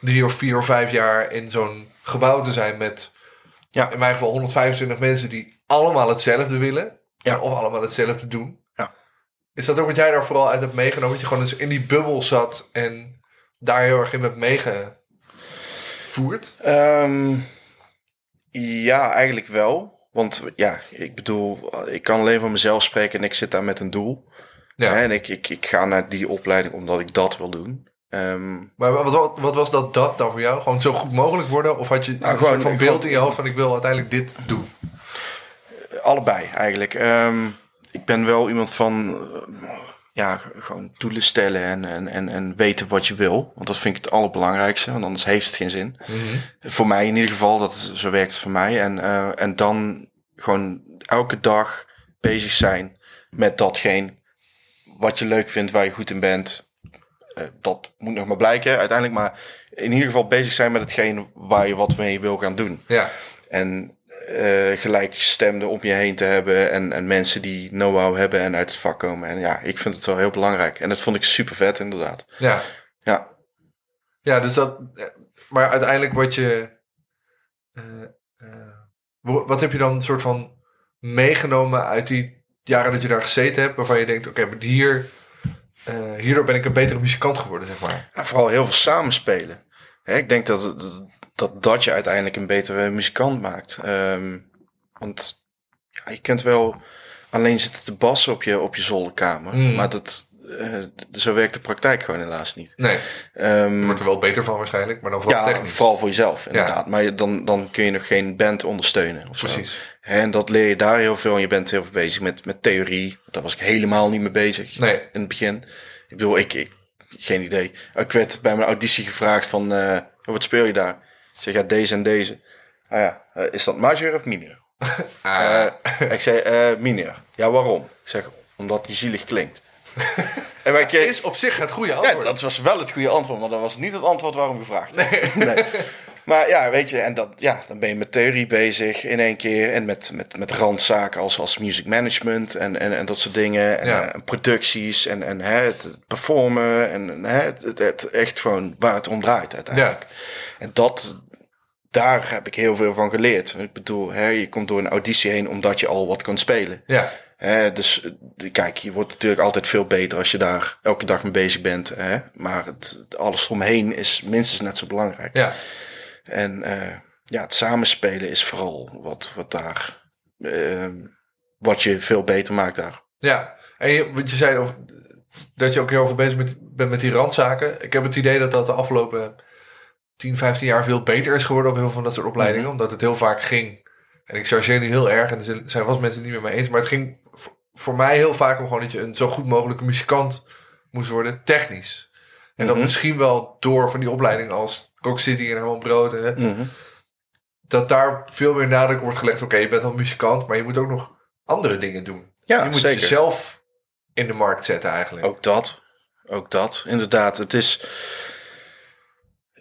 drie of vier of vijf jaar in zo'n gebouw te zijn met Ja. in mijn geval 125 mensen die allemaal hetzelfde willen. Ja. Of allemaal hetzelfde doen. Is dat ook wat jij daar vooral uit hebt meegenomen? Dat je gewoon eens in die bubbel zat en daar heel erg in hebt meegevoerd? Ehm, Ja, eigenlijk wel. Want ja, ik bedoel, ik kan alleen van mezelf spreken en ik zit daar met een doel. Ja. En ik, ik, ik ga naar die opleiding omdat ik dat wil doen. Ehm, Maar wat, wat, was dat, dat dan voor jou? Gewoon zo goed mogelijk worden? Of had je een Nou, gewoon- soort van beeld in je hoofd van ik wil uiteindelijk dit doen? allebei eigenlijk. Ehm, ik ben wel iemand van eh, ja, gewoon doelen stellen en, en, en, en weten wat je wil. Want dat vind ik het allerbelangrijkste, want anders heeft het geen zin. Voor mij in ieder geval, dat zo werkt het voor mij. En, eh, en dan gewoon elke dag bezig zijn met datgene wat je leuk vindt, waar je goed in bent. Eh, dat moet nog maar blijken uiteindelijk. Maar in ieder geval bezig zijn met hetgeen waar je wat mee wil gaan doen. Ja, En eh gelijkgestemden om je heen te hebben. En, en mensen die know-how hebben en uit het vak komen. En ja, ik vind het wel heel belangrijk. En dat vond ik super vet inderdaad. ja. Ja, Ja, dus dat. eh, Maar uiteindelijk wat je. eh, wat heb je dan een soort van meegenomen uit die jaren dat je daar gezeten hebt, waarvan je denkt: oké, maar hier. hierdoor ben ik een betere muzikant geworden, zeg maar. Ja, vooral heel veel samenspelen. Hè, ik denk dat, het- dat dat je uiteindelijk een betere muzikant maakt. Ehm, want ja, je kunt wel alleen zitten te bassen op je, op je zolderkamer. Mm. Maar dat, eh, zo werkt de praktijk gewoon helaas niet. Nee, Ehm, je wordt er wel beter van waarschijnlijk, maar dan vooral ja, technisch. vooral voor jezelf inderdaad. Maar je- dan, dan kun je nog geen band ondersteunen. Of. Precies. En dat leer je daar heel veel. En je bent heel veel bezig met, met theorie. Daar was ik helemaal niet mee bezig Nee. in het begin. Ik bedoel, ik, ik geen idee. Ik werd bij mijn auditie gevraagd van, eh, wat speel je daar? Zeg, ja, deze en deze. Ah ja, eh, is dat majeur of mineur? Ah, Eh, ik zei, eh mineur. Ja, waarom? Ik zeg, omdat die zielig klinkt. en wij is op zich het goede ja, antwoord. dat was wel het goede antwoord, maar dat was niet het antwoord waarom gevraagd. Nee. Maar ja, weet je, en dat, ja, dan ben je met theorie bezig in één keer. En met, met, met randzaken als, als music management en, en, en dat soort dingen. En, Ja. en producties en, en hè, het, performen. En hè, het, het, het echt gewoon waar het om draait uiteindelijk. En dat, daar heb ik heel veel van geleerd. Ik bedoel, hè, je komt door een auditie heen omdat je al wat kunt spelen. Ja, Hè, dus eh, kijk, je wordt natuurlijk altijd veel beter als je daar elke dag mee bezig bent. Hè? Maar het, alles eromheen is minstens net zo belangrijk. ja. En eh, ja, het samenspelen is vooral wat, wat daar. eh, wat je veel beter maakt daar. Ja, en je, je zei over, dat je ook heel veel bezig bent met die randzaken. Ik heb het idee dat dat de afgelopen 10, 15 jaar veel beter is geworden op heel veel van dat soort opleidingen. Omdat het heel vaak ging, en ik chargeer nu heel erg, en er zijn- vast mensen het niet met me eens, maar het ging voor, mij heel vaak om gewoon dat je een zo goed mogelijke muzikant moest worden, technisch. En dat Mhm. misschien wel door van die opleiding als Rock City en Herman Brood, hè, Mhm. dat daar veel meer nadruk wordt gelegd. Oké, je bent al muzikant, maar je moet ook nog andere dingen doen. Ja, je moet zeker. jezelf in de markt zetten eigenlijk. Ook dat. Ook dat. Inderdaad. Het is.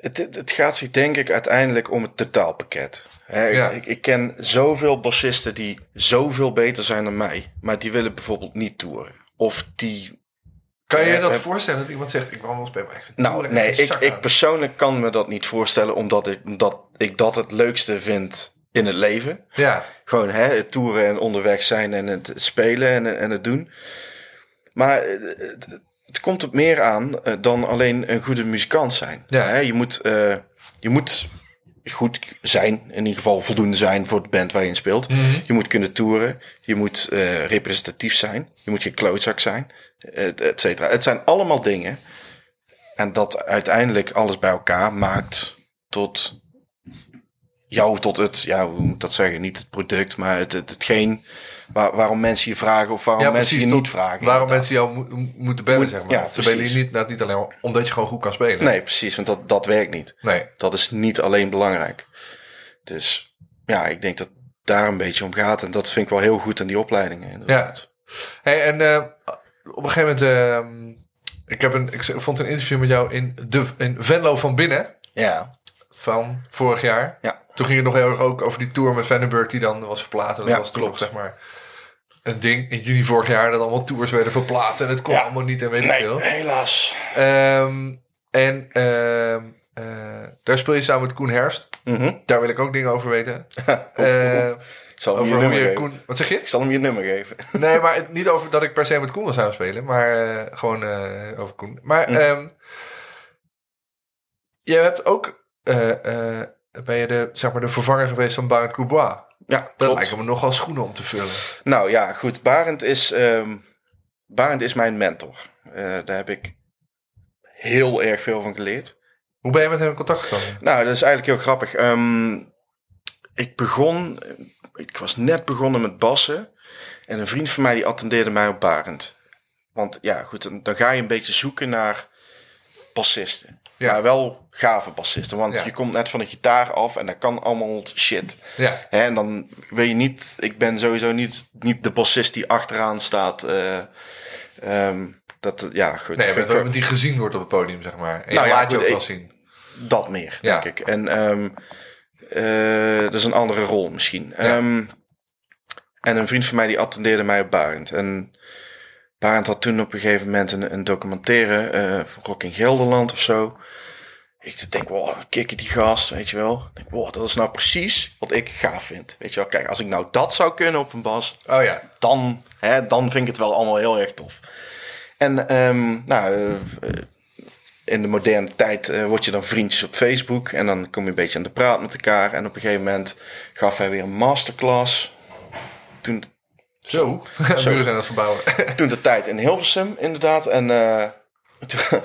Het, het, gaat zich denk ik uiteindelijk om het totaalpakket. Ja. ik, ik ken zoveel bassisten die zoveel beter zijn dan mij. Maar die willen bijvoorbeeld niet toeren. Of die Kan je je Eh, dat eh, voorstellen dat iemand zegt, ik wil wel ik vind Nou, nee, ik, ik persoonlijk kan me dat niet voorstellen, omdat ik dat, ik dat het leukste vind in het leven. Ja, Gewoon hè, het toeren en onderweg zijn en het spelen en, en het doen. Maar eh, het, het komt op meer aan eh, dan alleen een goede muzikant zijn. Ja. Hè, je, moet, eh, je moet goed zijn, in ieder geval voldoende zijn voor de band waar je in speelt. Mhm. Je moet kunnen toeren, je moet eh, representatief zijn, je moet geen klootzak zijn, et et cetera. Het zijn allemaal dingen. En dat uiteindelijk alles bij elkaar maakt tot jou, tot het, ja, hoe moet ik dat zeggen? Niet het product, maar het, het, hetgeen waar, waarom mensen je vragen of waarom ja mensen precies. je niet tot vragen. Waarom inderdaad. mensen jou mo- moeten bellen, Moet- zeg maar. ja, Ze bellen je niet, nou, niet alleen maar omdat je gewoon goed kan spelen. Nee, precies, want dat, dat werkt niet. Nee. Dat is niet alleen belangrijk. Dus ja, ik denk dat daar een beetje om gaat. En dat vind ik wel heel goed aan die opleidingen. Inderdaad. Hey, en eh, op een gegeven moment, ehm, ik, heb een, ik vond een interview met jou in, de, in Venlo van Binnen Ja. van vorig jaar. Ja. Toen ging het nog heel erg ook over die tour met Vandenberg die dan was verplaatst. Dat Ja, was klopt. zeg maar, een ding in juni vorig jaar dat allemaal tours werden verplaatst en het kon Ja. allemaal niet en weet ik Nee, veel. helaas. Ehm, en ehm, eh, daar speel je samen met Koen Herfst. Mhm. Daar wil ik ook dingen over weten. Ik zal hem je. Koen... Wat zeg je? Ik zal hem je nummer geven. Nee, maar het- niet over dat ik per se met Koen wil samenspelen. Maar eh, gewoon eh, over Koen. Maar Hm. ehm, je hebt ook... ben je de, zeg maar, de vervanger geweest van Barend Coubois. Ja, Dat klopt. lijken me nogal schoenen om te vullen. Nou ja, goed. Barend is, ehm, Barend is mijn mentor. Eh, daar heb ik heel erg veel van geleerd. Hoe ben je met hem in contact gekomen? Nou, dat is eigenlijk heel grappig. Ehm, ik begon, ik was net begonnen met bassen. En een vriend van mij die attendeerde mij op Barend. Want ja, goed, dan, dan ga je een beetje zoeken naar bassisten. Ja. Maar wel gave bassisten. Want Ja. je komt net van de gitaar af en dat kan allemaal shit. Ja, en dan wil je niet, ik ben sowieso niet, niet de bassist die achteraan staat. eh, ehm, dat, ja, goed. nee, vind- iemand die gezien wordt op het podium, zeg maar. En Nou ja, laat je ook wel zien. dat meer, Ja. denk ik. En eh, dat is een andere rol misschien. Ehm, en een vriend van mij die attendeerde mij op Barend. En Barend had toen op een gegeven moment een, een documentaire van Rock in Gelderland of zo. Ik denk, wow, kikken die gast, weet je wel. Ik denk, wow, dat is nou precies wat ik gaaf vind. Weet je wel, kijk, als ik nou dat zou kunnen op een bas, Oh ja, dan, hè, dan vind ik het wel allemaal heel erg tof. En ehm, nou, eh, in de moderne tijd eh, word je dan vriendjes op Facebook. En dan kom je een beetje aan de praat met elkaar. En op een gegeven moment gaf hij weer een masterclass. Toen, zo. Muren zijn aan het verbouwen. toen de tijd in Hilversum, inderdaad. En eh, toen,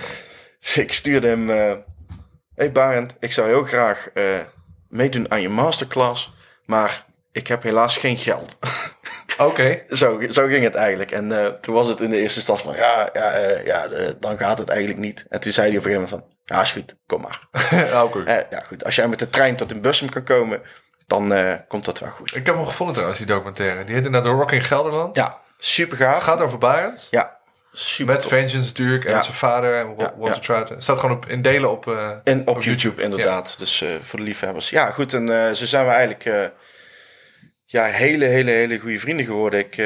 ik stuurde hem... eh hey Barend, ik zou heel graag eh, meedoen aan je masterclass. Maar ik heb helaas geen geld. Oké. Zo, zo ging het eigenlijk. En toen was het in de eerste instantie van, ja, ja, ja dan gaat het eigenlijk niet. En toen zei hij op een gegeven moment van, ja, is goed, kom maar. Oké. Ja, goed, als jij met de trein tot in Bussum kan komen, dan eh, komt dat wel goed. Ik heb hem gevonden trouwens, die documentaire. Die heet inderdaad Rock in Gelderland. Ja, super gaaf. Gaat over Barend. Ja, super Met tof. Vengeance natuurlijk. En Ja. zijn vader. En Walter ja. Trout. Staat gewoon op, in delen op... En op, Op YouTube, YouTube, inderdaad. Dus eh, voor de liefhebbers. Ja, goed. En zo zijn we eigenlijk ja, hele, hele, hele goede vrienden geworden. Ik,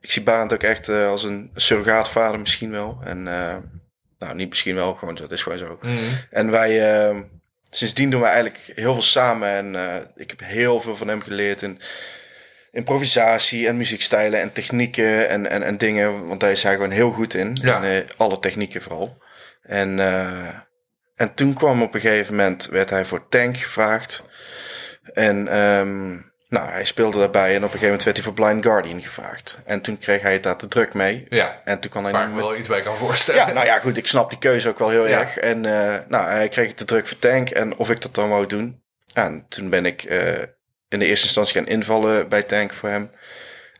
ik zie Barend ook echt als een surrogaatvader misschien wel. En nou, niet misschien wel, gewoon dat is gewoon zo. mhm. En wij, sindsdien doen we eigenlijk heel veel samen. En eh, ik heb heel veel van hem geleerd in improvisatie en muziekstijlen en technieken en, en, en dingen. Want daar is hij gewoon heel goed in. Ja. En, eh, alle technieken vooral. En, eh, en toen kwam op een gegeven moment, werd hij voor Tank gevraagd. En ehm, nou, hij speelde daarbij en op een gegeven moment werd hij voor Blind Guardian gevraagd. En toen kreeg hij het daar te druk mee. Ja, En toen kan hij waar ik me wel iets bij kan voorstellen. ja, nou ja, goed. Ik snap die keuze ook wel heel Ja. erg. En eh, nou, hij kreeg het te druk voor Tank. En of ik dat dan wou doen. En toen ben ik eh, in de eerste instantie gaan invallen bij Tank voor hem.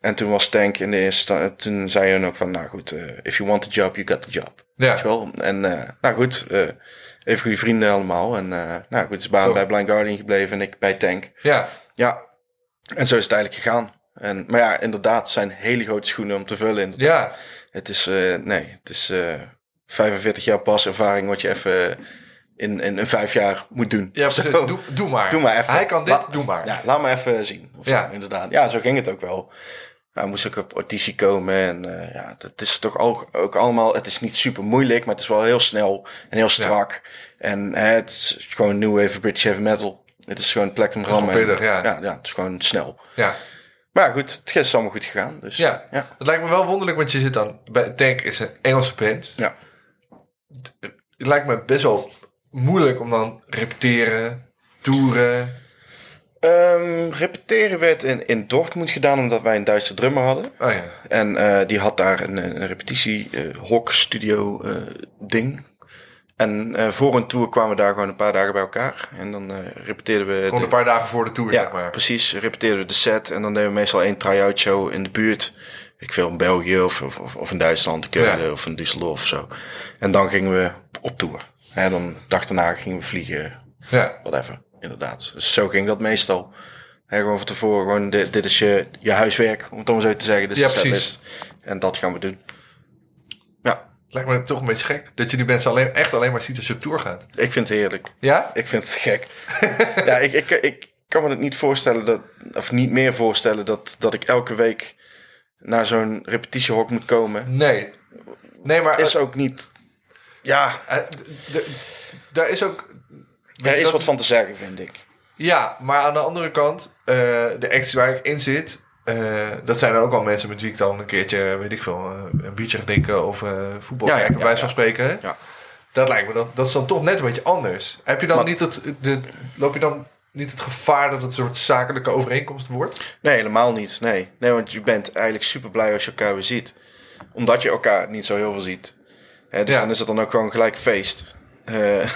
En toen was Tank in de eerste. Toen zei hij ook van, nou goed, eh, if you want the job, you got the job. Ja. Weet je wel? En nou goed, even goede vrienden allemaal. En nou goed, is baan Zo. bij Blind Guardian gebleven en ik bij Tank. Ja, Ja, en zo is het eigenlijk gegaan. En, maar ja, inderdaad, het zijn hele grote schoenen om te vullen. inderdaad. ja. Het is, eh, nee, het is eh 45 jaar pas ervaring wat je even in, in, in vijf jaar moet doen. Ja, precies. Doe, doe maar. Doe maar even. Hij kan dit, La- doe maar. Ja, laat me even zien. Of Ja. zo, inderdaad. Ja, zo ging het ook wel. Hij moest ook op auditie komen. En eh, ja, het is toch ook, ook allemaal... Het is niet super moeilijk, maar het is wel heel snel en heel strak. En het is gewoon new wave British heavy metal. Het is gewoon plek om pittig, ja. ja. Ja, het is gewoon snel. Ja. Maar ja, goed, het is allemaal goed gegaan. Dus Ja. ja. Het lijkt me wel wonderlijk, want je zit dan... Bij Tank is een Engelse band. ja. Het lijkt me best wel moeilijk om dan repeteren, toeren. Ehm, repeteren werd in, in Dortmund gedaan omdat wij een Duitse drummer hadden. Oh ja. En eh, die had daar een, een repetitie, eh, studio eh, ding. En eh, voor een tour kwamen we daar gewoon een paar dagen bij elkaar. En dan eh, repeteerden we... Gewoon de- een paar dagen voor de tour, ja, zeg maar. precies. Repeteerden we de set. En dan deden we meestal één try-out show in de buurt. Ik veel in België of, of, of- in Duitsland, in Keulen Ja. of in Düsseldorf of zo. En dan gingen we op tour. En dan dag daarna gingen we vliegen Ja. whatever, inderdaad. Dus zo ging dat meestal. Hè, gewoon van tevoren, gewoon dit, dit is je, je huiswerk, om het dan zo te zeggen. Dit is Ja, de precies. En dat gaan we doen. Lijkt me toch een beetje gek. Dat je die mensen alleen, echt alleen maar ziet als je op tour gaat. ik vind het heerlijk. Ja? Ik vind het gek. ja, ik, ik, ik kan me het niet voorstellen, dat, of niet meer voorstellen, dat, dat ik elke week naar zo'n repetitiehok moet komen. Nee. Nee, maar... Is ook niet... Ja, eh, daar is ook... er is wat van te zeggen, vind ik. Ja, maar aan de andere kant, eh, de acts waar ik in zit, eh, dat zijn dan ook wel mensen met wie ik dan een keertje, weet ik veel, eh, een biertje ga drinken of eh, voetbal Ja, kijken, ja, van spreken. hè? Ja. Dat lijkt me, dat, dat is dan toch net een beetje anders. Heb je dan Maar- niet dat, de, loop je dan niet het gevaar dat het een soort zakelijke overeenkomst wordt? Nee, helemaal niet. Nee. nee, want je bent eigenlijk super blij als je elkaar weer ziet. Omdat je elkaar niet zo heel veel ziet. Hè, dus dan is het dan ook gewoon gelijk feest. Eh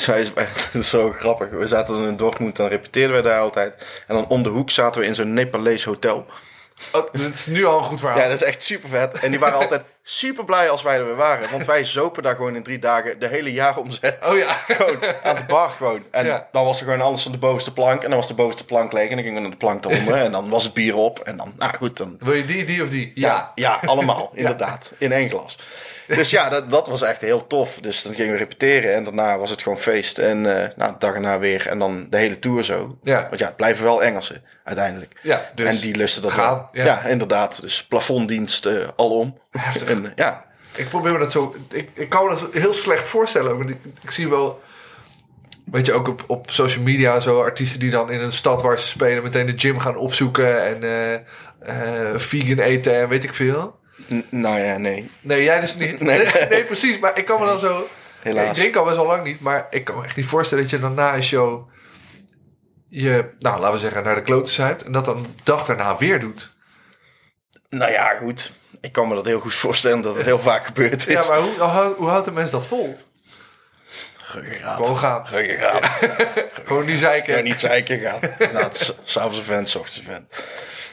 zij is dat is zo grappig. We zaten dan in Dortmund, dan repeteerden we daar altijd. En dan om de hoek zaten we in zo'n Nepalees hotel. Oh, dit is nu al een goed verhaal. Ja, dat is echt super vet. En die waren altijd super blij als wij er weer waren. Want wij zopen daar gewoon in drie dagen de hele jaaromzet. Oh ja. Gewoon aan de bar gewoon. En Ja. dan was er gewoon alles van de bovenste plank. En dan was de bovenste plank leeg. En dan gingen we naar de plank eronder. En dan was het bier op. En dan, nou goed, dan... Wil je die, die of die? Ja, ja allemaal, inderdaad. In één glas. Dus ja, dat, dat was echt heel tof. Dus dan gingen we repeteren. En daarna was het gewoon feest. En eh nou, de dag erna weer. En dan de hele tour zo. Ja. Want ja, het blijven wel Engelsen uiteindelijk. Ja, dus en die lusten dat gaan, ja. Ja. inderdaad. Dus plafonddienst eh, alom. En, ja, Ik probeer me dat zo... Ik, ik kan me dat heel slecht voorstellen. Want ik, ik zie wel... Weet je, ook op, op social media zo... artiesten die dan in een stad waar ze spelen... meteen de gym gaan opzoeken... en eh, vegan eten en weet ik veel. N- nou ja, nee. Nee, jij dus niet. Nee. Nee, precies. Maar ik kan me dan zo... Helaas. Ik drink al best wel lang niet, maar ik kan me echt niet voorstellen dat je dan na een show je, nou laten we zeggen, naar de kloten zuipt en dat dan de dag daarna weer doet. Nou ja, goed. Ik kan me dat heel goed voorstellen dat het heel vaak gebeurd is. Ja, maar hoe, hoe, hoe houdt de mens dat vol? Ruggengraat. Gewoon gaan. Ruggengraat. Gewoon niet zeiken. Ja, niet zeiken gaan. nou, s'avonds een vent, s ochtends een vent.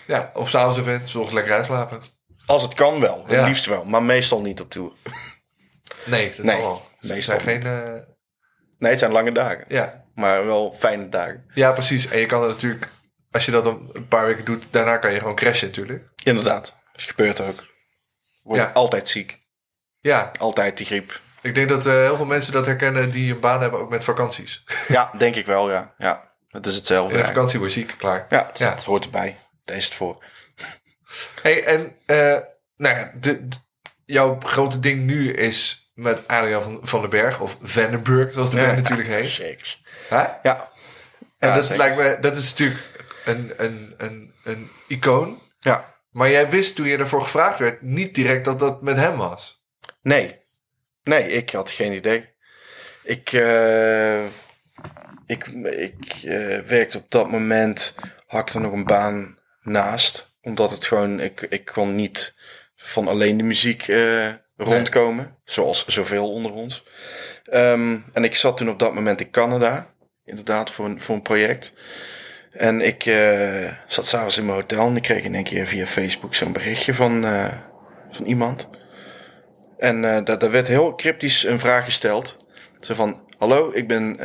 Ja, of s'avonds event, soms lekker uitslapen. Als het kan wel. Het Ja. liefst wel. Maar meestal niet op tour. Nee, dat Nee, zal wel. Meestal zijn geen... eh, Nee, het zijn lange dagen. ja. Maar wel fijne dagen. ja, precies. En je kan er natuurlijk, als je dat een paar weken doet, daarna kan je gewoon crashen natuurlijk. Inderdaad. Dat gebeurt ook. Word Ja. altijd ziek. Ja, Altijd die griep. ik denk dat eh, heel veel mensen dat herkennen die een baan hebben, ook met vakanties. Ja, denk ik wel, ja. Ja, het is hetzelfde. In de vakantie word je ziek, klaar. Ja, het, Ja. het hoort erbij. Daar is het voor. Hey, en eh, nou ja, de, de- jouw grote ding nu is met Adriaan van, van den Berg, of Vandenberg, zoals de band natuurlijk heet. Zeker. Ja. En dat zeker. lijkt me, dat is natuurlijk een, een, een, een icoon. Ja. Maar jij wist toen je ervoor gevraagd werd, niet direct dat dat met hem was. Nee. Nee, ik had geen idee. Ik, eh, ik, ik eh, werkte op dat moment, er nog een baan naast. Omdat het gewoon, ik, ik kon niet van alleen de muziek eh, rondkomen. Zoals zoveel onder ons. Ehm, en ik zat toen op dat moment in Canada. Inderdaad, voor een, voor een project. En ik eh, zat s'avonds in mijn hotel en ik kreeg in één keer via Facebook zo'n berichtje van, eh, van iemand. En eh daar, daar werd heel cryptisch een vraag gesteld. Zo van, hallo, ik ben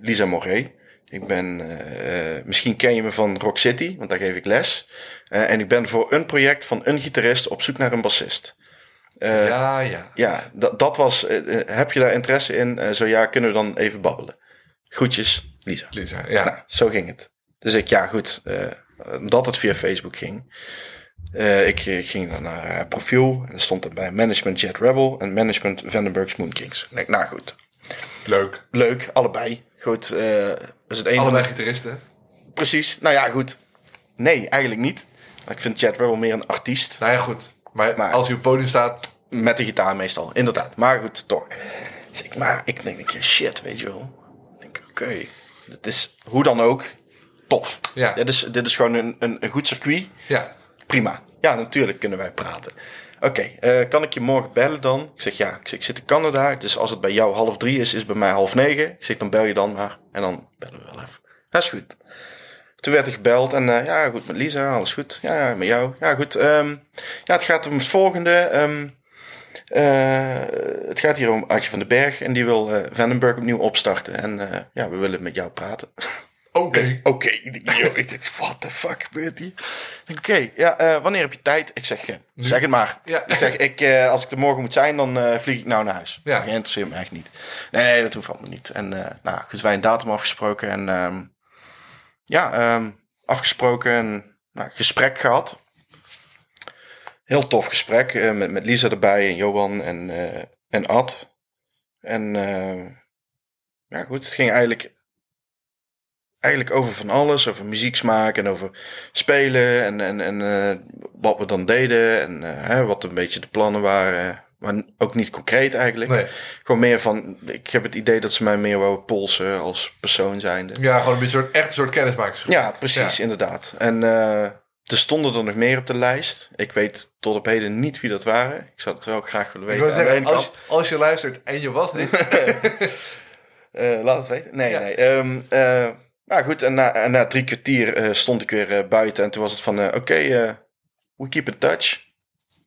Lisa Moret. Ik ben, eh, eh, misschien ken je me van Rock City, want daar geef ik les. Eh, en ik ben voor een project van een gitarist op zoek naar een bassist. Ja, ja, ja. dat, dat was, heb je daar interesse in? Zo ja, kunnen we dan even babbelen. Groetjes, Lisa. Lisa, ja. Nou, zo ging het. Dus ik, ja goed, dat het via Facebook ging. Ik ging dan naar haar profiel. En er stond er bij Management Jet Rebel en Management Vandenberg's Moon Kings. Nou goed, Leuk. leuk, allebei. Goed, is het een van de... gitaristen. Precies, nou ja goed. Nee, eigenlijk niet. Ik vind Jet Rebel meer een artiest. Nou ja, goed. Maar, Maar- als hij op het podium staat, Met de gitaar meestal, inderdaad. Maar goed, toch. Dus ik, maar ik denk, ja, shit, weet je wel. Ik denk, oké. Dit is hoe dan ook tof. Ja. Dit, is, dit is gewoon een, een, een goed circuit. ja. Prima. Ja, natuurlijk kunnen wij praten. Oké, eh, kan ik je morgen bellen dan? Ik zeg ja, ik, ik zit in Canada. Dus als het bij jou half drie is, is bij mij half negen. Ik zeg dan bel je dan maar. En dan bellen we wel even. Dat is goed. Toen werd er gebeld en eh, ja, goed met Lisa, alles goed. Ja, ja, met jou. Ja, goed. ehm, ja, het gaat om het volgende. ehm, eh, het gaat hier om Adje van den Berg en die wil Vandenberg opnieuw opstarten. En ja, we willen met jou praten. Oké. Oké, ik denk, yo, ik denk, what the fuck gebeurt hier? Oké, ja, eh, wanneer heb je tijd? Ik zeg, eh, zeg het maar. Ja. Ik zeg, ik, eh, als ik er morgen moet zijn, dan vlieg ik nou naar huis. Ja. Dat interesseert me echt niet. Nee, nee, dat hoeft allemaal niet. En nou, goed, wij een datum afgesproken en ehm, ja, ehm, afgesproken en nou, gesprek gehad. Heel tof gesprek met, met Lisa erbij en Johan en, en Ad. En ja, goed, het ging eigenlijk eigenlijk over van alles. Over muzieksmaak en over spelen en, en, en eh, wat we dan deden. En eh, hè, wat een beetje de plannen waren. maar ook niet concreet eigenlijk. Nee. Gewoon meer van, ik heb het idee dat ze mij meer wou polsen als persoon zijnde. Ja, gewoon een beetje soort, echt een soort kennismakers. Ja, precies, inderdaad. En uh, er stonden er nog meer op de lijst. Ik weet tot op heden niet wie dat waren. Ik zou het wel graag willen weten. Ik zeggen, als, als, je luistert en je was dit... uh, laat het weten. Nee, ja. nee. Um, uh, nou goed, en na, en na drie kwartier uh, stond ik weer buiten. En toen was het van, oké, okay, we keep in touch.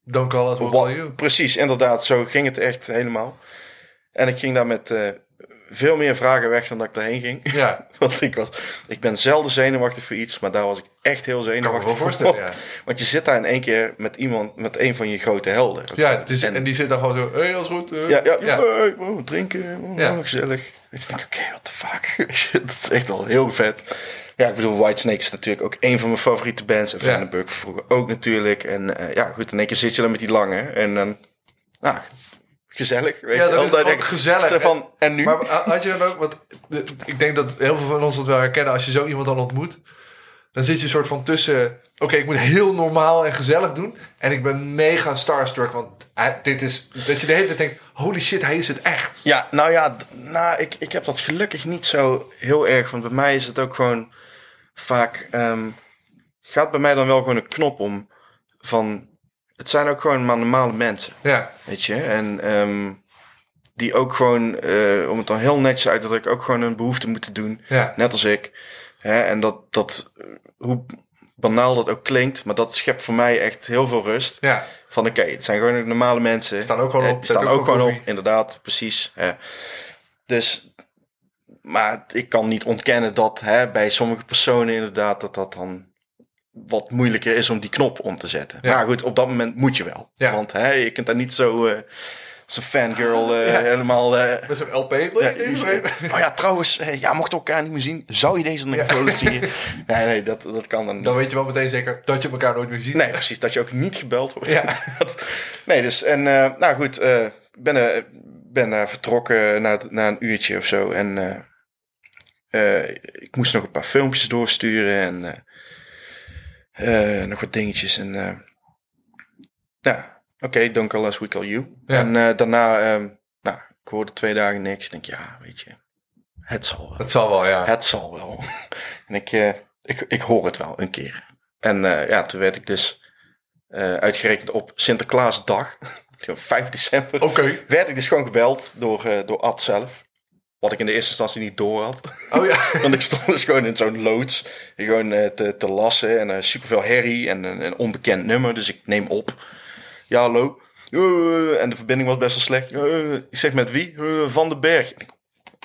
Don't call us, we'll call you. Precies, inderdaad. Zo ging het echt helemaal. En ik ging daar met veel meer vragen weg dan dat ik daarheen ging. Ja. Want ik, was, ik ben zelden zenuwachtig voor iets, maar daar was ik echt heel zenuwachtig voor. Ja. Want je zit daar in één keer met iemand, met een van je grote helden. Ja, is, en, en, die zit dan gewoon zo, hé, hey, als goed. Uh, ja, ja, ja. Hey, oh, drinken, oh, ja. gezellig. Ik denk, oké, okay, what the fuck. dat is echt wel heel vet. Ja, ik bedoel, Whitesnake is natuurlijk ook een van mijn favoriete bands. En Vandenberg vroeger ook natuurlijk. En uh, ja, goed, in één keer zit je dan met die lange. En dan, nou, gezellig. Weet ja, je? dat is ook gezellig. Van, en nu? Maar had je dan ook, want ik denk dat heel veel van ons dat wel herkennen, als je zo iemand dan ontmoet, dan zit je een soort van tussen, oké, ik moet heel normaal en gezellig doen, en ik ben mega starstruck, want dit is, dat je de hele tijd denkt, holy shit, hij is het echt. Ja, nou ja, nou, ik, ik heb dat gelukkig niet zo heel erg, want bij mij is het ook gewoon vaak, um, gaat bij mij dan wel gewoon een knop om van het zijn ook gewoon maar normale mensen. Ja. Weet je? En um, die ook gewoon, uh, om het dan heel netjes uit te drukken, ook gewoon een behoefte moeten doen. Ja. Net als ik. Hè? En dat, dat, hoe banaal dat ook klinkt, maar dat schept voor mij echt heel veel rust. Ja. Van oké, okay, het zijn gewoon normale mensen. Staan ook gewoon op. Die staan ook, ook gewoon op, inderdaad, precies. Hè? Dus, maar ik kan niet ontkennen dat hè, bij sommige personen inderdaad dat dat dan wat moeilijker is om die knop om te zetten. Ja. Maar goed, op dat moment moet je wel. Ja. Want hè, je kunt daar niet zo... Uh, een fangirl uh, ja. helemaal... Uh, Met zo'n LP. Ja, oh ja, trouwens, uh, ja, mocht elkaar niet meer zien, zou je deze nog willen zien? Nee, nee, dat, dat kan dan niet. Dan weet je wel meteen zeker dat je elkaar nooit meer ziet. Nee, precies, dat je ook niet gebeld wordt. Ja. nee, dus, en nou goed, ben, ben vertrokken na, na een uurtje of zo. En ik moest nog een paar filmpjes doorsturen en... Uh, nog wat dingetjes. En uh, ja, oké, okay, don't call us, we call you. Ja. En uh, daarna, um, nou, ik hoorde twee dagen niks. Ik denk, ja, weet je, het zal wel. Het zal wel, ja. Het zal wel. en ik, ik, ik hoor het wel een keer. En ja, toen werd ik dus uitgerekend op Sinterklaasdag, 5 december. Oké. Okay. Werd ik dus gewoon gebeld door, door Ad zelf. Wat ik in de eerste instantie niet door had. Oh ja. Want ik stond dus gewoon in zo'n loods. Gewoon te, te lassen. En superveel herrie. En een, een onbekend nummer. Dus ik neem op. Ja, hallo. Uh, en de verbinding was best wel slecht. ik zeg met wie? Van den Berg. Ik,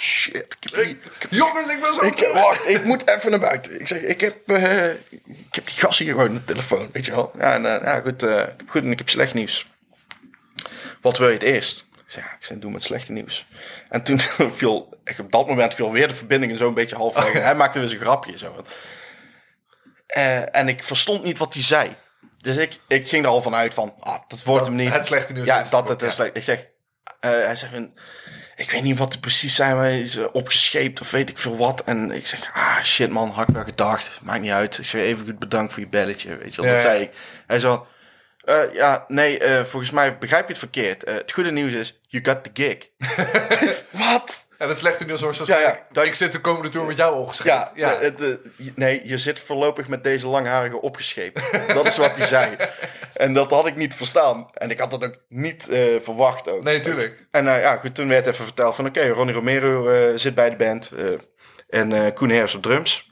shit. Ik ik Jongens, ik ben zo... Ik, wacht, ik moet even naar buiten. Ik zeg, ik heb, ik heb die gas hier gewoon op de telefoon. Weet je wel. Ja, en, ja goed, goed. En ik heb slecht nieuws. Wat wil je het eerst? Ja, ik zei, doe met slechte nieuws. En toen viel, echt op dat moment viel weer de verbinding zo'n beetje half weg. En hij maakte weer zijn grapje. Zo. En ik verstond niet wat hij zei. Dus ik, ik ging er al vanuit van, ah, dat wordt dat hem niet. Het slechte nieuws Ja, is dat het is slecht. Ik zeg, uh, hij zegt, ik weet niet wat het precies zijn, maar hij is opgescheept of weet ik veel wat. En ik zeg, ah shit man, had ik wel gedacht. Maakt niet uit. Ik zeg, even goed bedankt voor je belletje. Weet je wel, Ja, dat zei ik. Hij zei, uh, ja, nee, uh, volgens mij begrijp je het verkeerd. Het goede nieuws is, you got the gig. Wat? En het slechte nieuws was Ja, ja, dat- ik zit de komende tour met jou opgeschreven. Ja, de- de- nee, je zit voorlopig met deze langharige opgescheept. dat is wat hij zei. En dat had ik niet verstaan. En ik had dat ook niet eh, verwacht ook. Nee, tuurlijk. En nou ja, goed, toen werd even verteld van... Oké, Ronnie Romero eh, zit bij de band. eh, en eh Koen Heers op drums.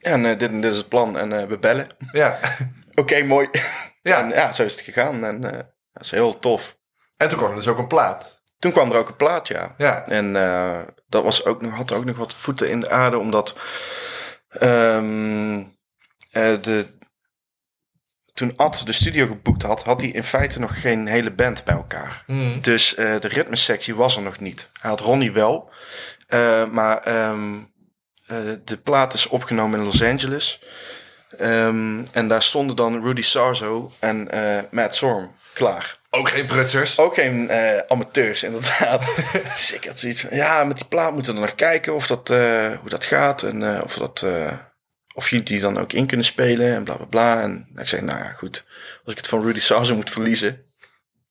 En eh, dit, en dit is het plan. En eh, we bellen. Ja. Oké, mooi. Ja. En ja, zo is het gegaan. En eh, dat is heel tof. En toen kwam er dus ook een plaat. Toen kwam er ook een plaat, ja. Ja. En eh, dat was ook nog, had ook nog wat voeten in de aarde, omdat ehm, eh, de, toen Ad de studio geboekt had, had hij in feite nog geen hele band bij elkaar. Mm. Dus eh, de ritmesectie was er nog niet. Hij had Ronnie wel, maar ehm, eh, de plaat is opgenomen in Los Angeles. Ehm, en daar stonden dan Rudy Sarzo en Matt Sorm klaar. Ook geen prutsers. Ook geen eh, amateurs, inderdaad. dus ik had zoiets van, ja, met die plaat moeten we nog kijken of dat, eh, hoe dat gaat. En eh, of, dat, of jullie die dan ook in kunnen spelen en bla bla bla. En ik zei, nou ja, goed. Als ik het van Rudy Sarzo moet verliezen.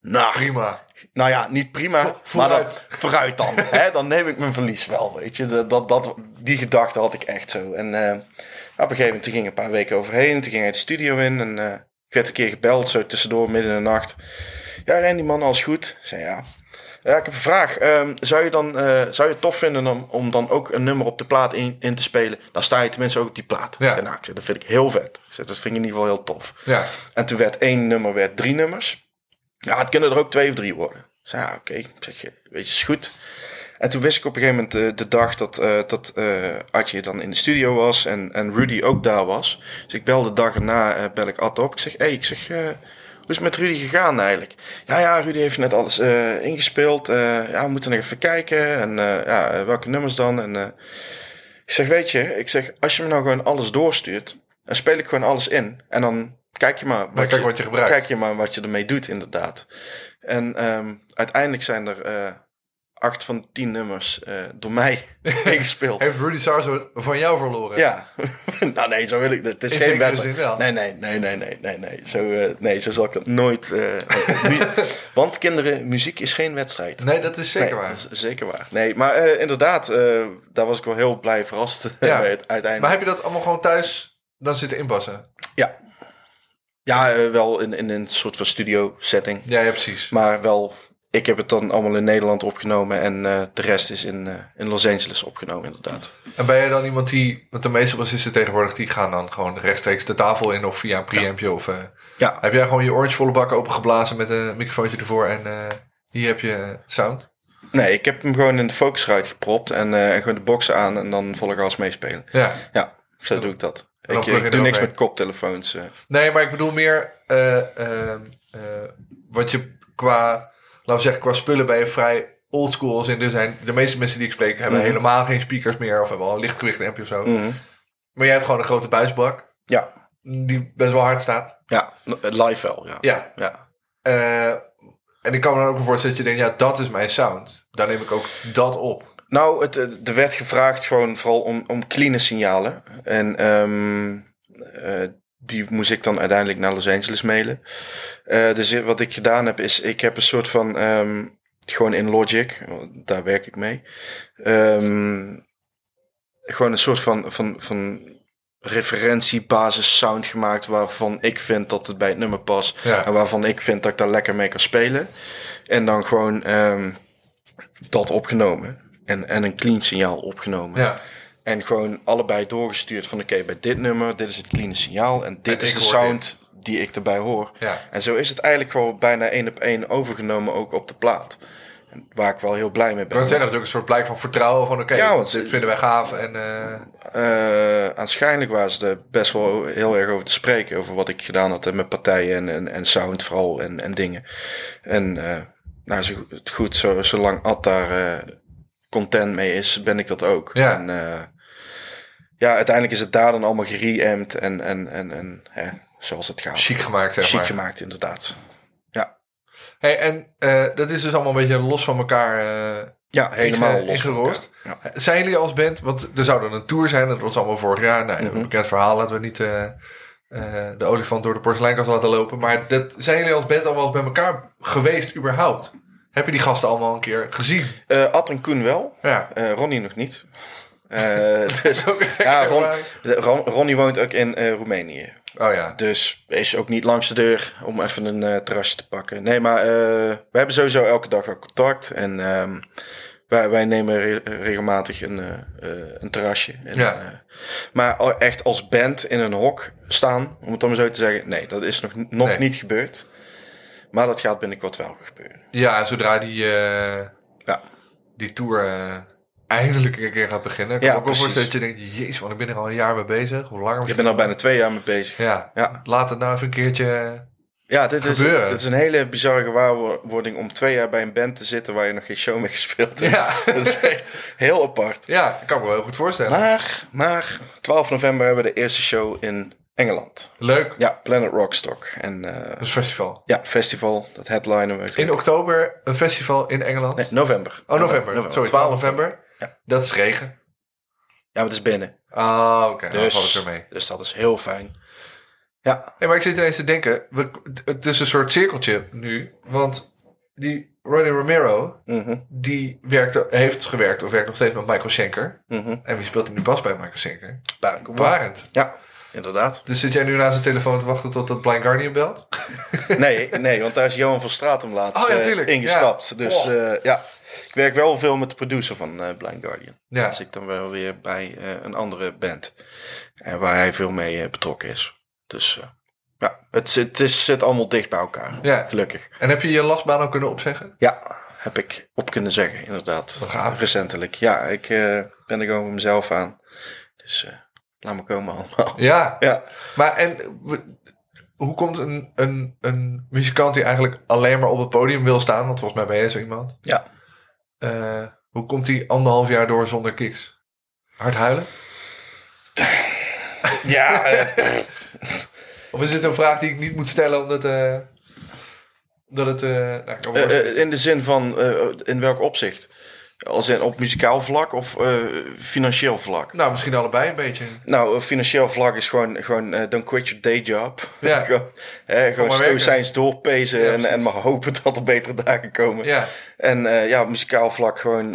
Nou, Prima. Nou ja, niet prima, Vo- maar vooruit. dan, vooruit dan. hè, dan neem ik mijn verlies wel, weet je. Dat, dat, dat, die gedachte had ik echt zo. En op een gegeven moment, ging een paar weken overheen. Toen ging hij de studio in en ik werd een keer gebeld, zo tussendoor, midden in de nacht. Ja, Randy man, alles goed? Ik zei ja. Ja, ik heb een vraag. Ehm, zou, je dan, eh, zou je het tof vinden om, om dan ook een nummer op de plaat in, in te spelen? Dan sta je tenminste ook op die plaat. Ja. En nou, ik zei, dat vind ik heel vet. Ik zei, dat vind ik in ieder geval heel tof. Ja. En toen werd één nummer werd drie nummers. Ja, het kunnen er ook twee of drie worden. Ik zei, ja, oké. Zeg, je, weet je, is goed. En toen wist ik op een gegeven moment eh, de dag dat, eh dat eh Adje dan in de studio was en, en Rudy ook daar was. Dus ik belde de dag erna, bel ik Ad op. Ik zeg, hé, hey, ik zeg, hoe is het met Rudy gegaan eigenlijk? Ja, ja, Rudy heeft net alles eh, ingespeeld. Eh, ja, we moeten nog even kijken. En eh, ja, welke nummers dan? En ik zeg, weet je, ik zeg, als je me nou gewoon alles doorstuurt, dan speel ik gewoon alles in. En dan kijk je maar wat, kijk wat je gebruikt. Kijk je maar wat je ermee doet, inderdaad. En ehm, uiteindelijk zijn er acht van de tien nummers eh, door mij ingespeeld. Heeft Rudy Sarzo het van jou verloren? Ja, nou nee, zo wil ik het. Het is geen wedstrijd. Nee, nee, nee, nee, nee, nee, nee. Zo, eh, nee, zo zal ik het nooit. eh, want kinderen, muziek is geen wedstrijd. Nee, dat is zeker Nee, waar. dat is zeker waar. Nee, maar inderdaad, daar was ik wel heel blij verrast Ja. bij het uiteindelijk. Maar heb je dat allemaal gewoon thuis dan zitten inpassen? Ja, ja wel in, in een soort van studio setting. Ja, ja, precies. Maar wel, ik heb het dan allemaal in Nederland opgenomen en eh, de rest is in, eh, in Los Angeles opgenomen, inderdaad. En ben je dan iemand die, want de meeste bassisten tegenwoordig, die gaan dan gewoon rechtstreeks de tafel in of via een preampje of... eh, Ja, Heb jij gewoon je orange volle bak opengeblazen met een microfoontje ervoor en hier heb je sound? nee, ik heb hem gewoon in de Focusrite gepropt en, en gewoon de boxen aan en dan volle gas meespelen. Ja. Ja, zo doe ik dat. Ik, doe niks met koptelefoons. Nee, maar ik bedoel meer wat je qua, laten we zeggen, qua spullen ben je vrij oldschool. Als in er zijn, de meeste mensen die ik spreek hebben Mhm. helemaal geen speakers meer of hebben al een lichtgewicht ampje of zo. Mhm. Maar jij hebt gewoon een grote buisbak Ja, die best wel hard staat. ja, live wel, ja. Ja. ja. Eh, en ik kan me dan ook voorstellen dat je denkt, ja, dat is mijn sound. Daar neem ik ook dat op. Nou, het, het- er werd gevraagd gewoon vooral om, om clean signalen. En ehm, eh, die moest ik dan uiteindelijk naar Los Angeles mailen. Eh, dus wat ik gedaan heb, is ik heb een soort van... ehm, gewoon in Logic, daar werk ik mee. ehm, gewoon een soort van, van, van referentiebasis sound gemaakt... waarvan ik vind dat het bij het nummer past. Ja. En waarvan ik vind dat ik daar lekker mee kan spelen. En dan gewoon ehm, dat opgenomen. En, en een clean signaal opgenomen. Ja. En gewoon allebei doorgestuurd van oké, bij dit nummer, dit is het clean signaal. En dit En is de sound die ik erbij hoor. Ja. En zo is het eigenlijk gewoon bijna één op één overgenomen ook op de plaat. En waar ik wel heel blij mee ben. kan zeggen, dat ook een soort blijk van vertrouwen van oké, Ja, want- dit vinden wij gaaf. En, Eh, aanschijnlijk waren ze er best wel heel erg over te spreken. Over wat ik gedaan had met partijen en, en, en sound vooral en, en dingen. En eh, nou, zo goed, zo, zolang Ad daar content mee is, ben ik dat ook. Ja. En ja, uiteindelijk is het daar dan allemaal gereamd en, en, en, en hè, zoals het gaat. chic gemaakt, zeg Chic maar. gemaakt, inderdaad. Ja, Hey, en eh, dat is dus allemaal een beetje los van elkaar eh, ja helemaal inge- los ingerost. Ja. Zijn jullie als band, want er zou dan een tour zijn, dat was allemaal vorig jaar. Nou, Mhm. een bekend verhaal, laten we niet eh, de olifant door de porseleinkast laten lopen. Maar dat, zijn jullie als band allemaal eens bij elkaar geweest überhaupt? Heb je die gasten allemaal een keer gezien? Ad en Koen wel, Ja. Ronnie nog niet. Eh, dus, ja, Ron, Ron- Ronnie woont ook in eh, Roemenië. Oh ja. Dus is ook niet langs de deur om even een eh, terrasje te pakken. Nee, maar we hebben sowieso elke dag wel contact. En ehm, wij, wij nemen re- regelmatig een, een terrasje. En, Ja. maar echt als band in een hok staan, om het dan maar zo te zeggen. Nee, dat is nog, nog Nee. niet gebeurd. Maar dat gaat binnenkort wel gebeuren. Ja, zodra die, Ja. die tour eindelijk een keer gaat beginnen. Kan Ja, ik ook wel voorstellen dat je denkt, jezus man, ik ben er al een jaar mee bezig. Hoe langer Ik misschien ben al bijna twee jaar mee bezig. Ja, Ja. laat het nou even een keertje... Ja, dit is, dit is een hele bizarre gewaarwording om twee jaar bij een band te zitten waar je nog geen show mee gespeeld hebt. Ja. Dat is echt heel apart. Ja, ik kan me wel heel goed voorstellen. Maar, maar 12 november hebben we de eerste show in Engeland. Leuk. Ja, Planet Rockstock. En eh, Dat is festival. ja, festival, dat headlinen we. In oktober een festival in Engeland. Nee, november. oh, november. Sorry, 12 november. Ja. Dat is regen. Ja, maar het is binnen. Ah, oké. Valt het Dus, weer mee. dus dat is heel fijn. Ja, Hey, maar ik zit ineens te denken, we, het is een soort cirkeltje nu. Want die Ronnie Romero, Mhm, die werkte, heeft gewerkt of werkt nog steeds met Michael Schenker. mhm. En wie speelt er nu pas bij Michael Schenker? Barend. Ja, inderdaad. Dus zit jij nu naast de telefoon te wachten tot dat Blind Guardian belt? Nee, nee, want daar is Johan van Stratum laatst Oh ja, eh, ingestapt. Ja. Dus Oh. eh, ja, ik werk wel veel met de producer van eh, Blind Guardian. Ja. Als ik dan wel weer bij eh, een andere band. En waar hij veel mee eh, betrokken is. Dus eh, ja, het, zit- het is, zit allemaal dicht bij elkaar. Ja. Gelukkig. En heb je je lastbaan ook kunnen opzeggen? Ja, heb ik op kunnen zeggen, inderdaad. Gaaf. Recentelijk. Ja, ik eh, ben er gewoon mezelf aan. Dus eh, laat me komen allemaal. Ja. Ja. Maar en hoe komt een, een, een muzikant die eigenlijk alleen maar op het podium wil staan, want volgens mij ben jij zo iemand, Ja. Eh, hoe komt die anderhalf jaar door zonder kicks? Hard huilen? Ja, eh, Of is het een vraag die ik niet moet stellen omdat, eh dat het... nou, in de zin van, in welk opzicht? Als in op muzikaal vlak of eh, financieel vlak? nou, misschien allebei een beetje. Nou, eh, financieel vlak is gewoon, gewoon eh, don't quit your day job. Ja. gewoon eh, gewoon stoïcijns doorpezen Ja, en, en maar hopen dat er betere dagen komen. Ja, En ja, op muzikaal vlak gewoon,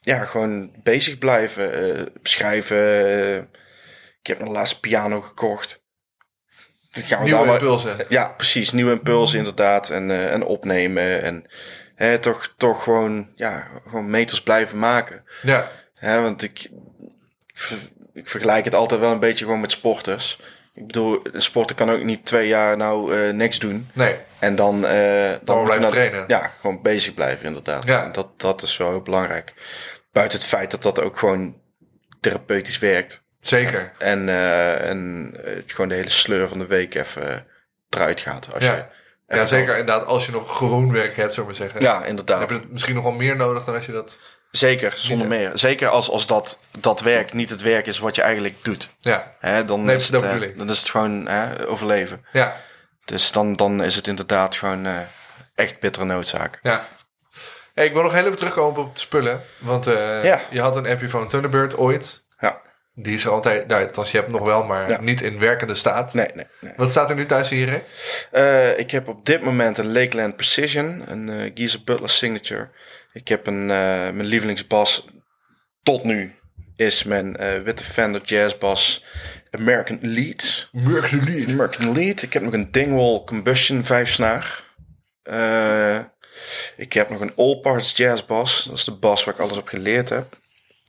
ja, gewoon bezig blijven. schrijven. ik heb nog laatst piano gekocht. Dan gaan we nieuwe maar- impulsen. Ja, precies. Nieuwe impulsen inderdaad. En, en opnemen. En hè, toch, toch gewoon, ja, gewoon meters blijven maken. Ja, Hè, want ik, ik, ver- ik vergelijk het altijd wel een beetje gewoon met sporters. Ik bedoel, een sporter kan ook niet twee jaar nou eh, niks doen. nee. En dan, eh dan blijven nou- trainen. Ja, gewoon bezig blijven inderdaad. Ja. En Dat, dat is wel heel belangrijk. Buiten het feit dat dat ook gewoon therapeutisch werkt. Zeker. En, eh, en gewoon de hele sleur van de week even eruit gaat. Als Ja. je Ja, zeker inderdaad. Als je nog gewoon werk hebt, zou ik maar zeggen. Ja, heb inderdaad. je het misschien nog wel meer nodig dan als je dat... Zeker, zonder meer. Zeker als, als dat, dat werk niet het werk is wat je eigenlijk doet. Ja, Hè, dan, Nee, is dat het, eh, dan is het gewoon hè, overleven. ja, Dus dan, dan is het inderdaad gewoon eh, echt bittere noodzaak. ja. Hey, ik wil nog heel even terugkomen op spullen. Want eh, Ja. je had een appje van Thunderbird ooit. Ja, Die is er altijd... Nou, althans, je hebt nog wel, maar Ja. niet in werkende staat. nee, nee. nee. Wat staat er nu thuis hier? Hè? Eh, ik heb op dit moment een Lakeland Precision, een eh Geezer Butler Signature. Ik heb een, eh, mijn lievelingsbas tot nu is mijn eh, witte Fender Jazz Bass American Elite. Mercury. American Elite. Ik heb nog een Dingwall Combustion 5 snaar. Ik heb nog een All Parts Jazz Bass. Dat is de bas waar ik alles op geleerd heb.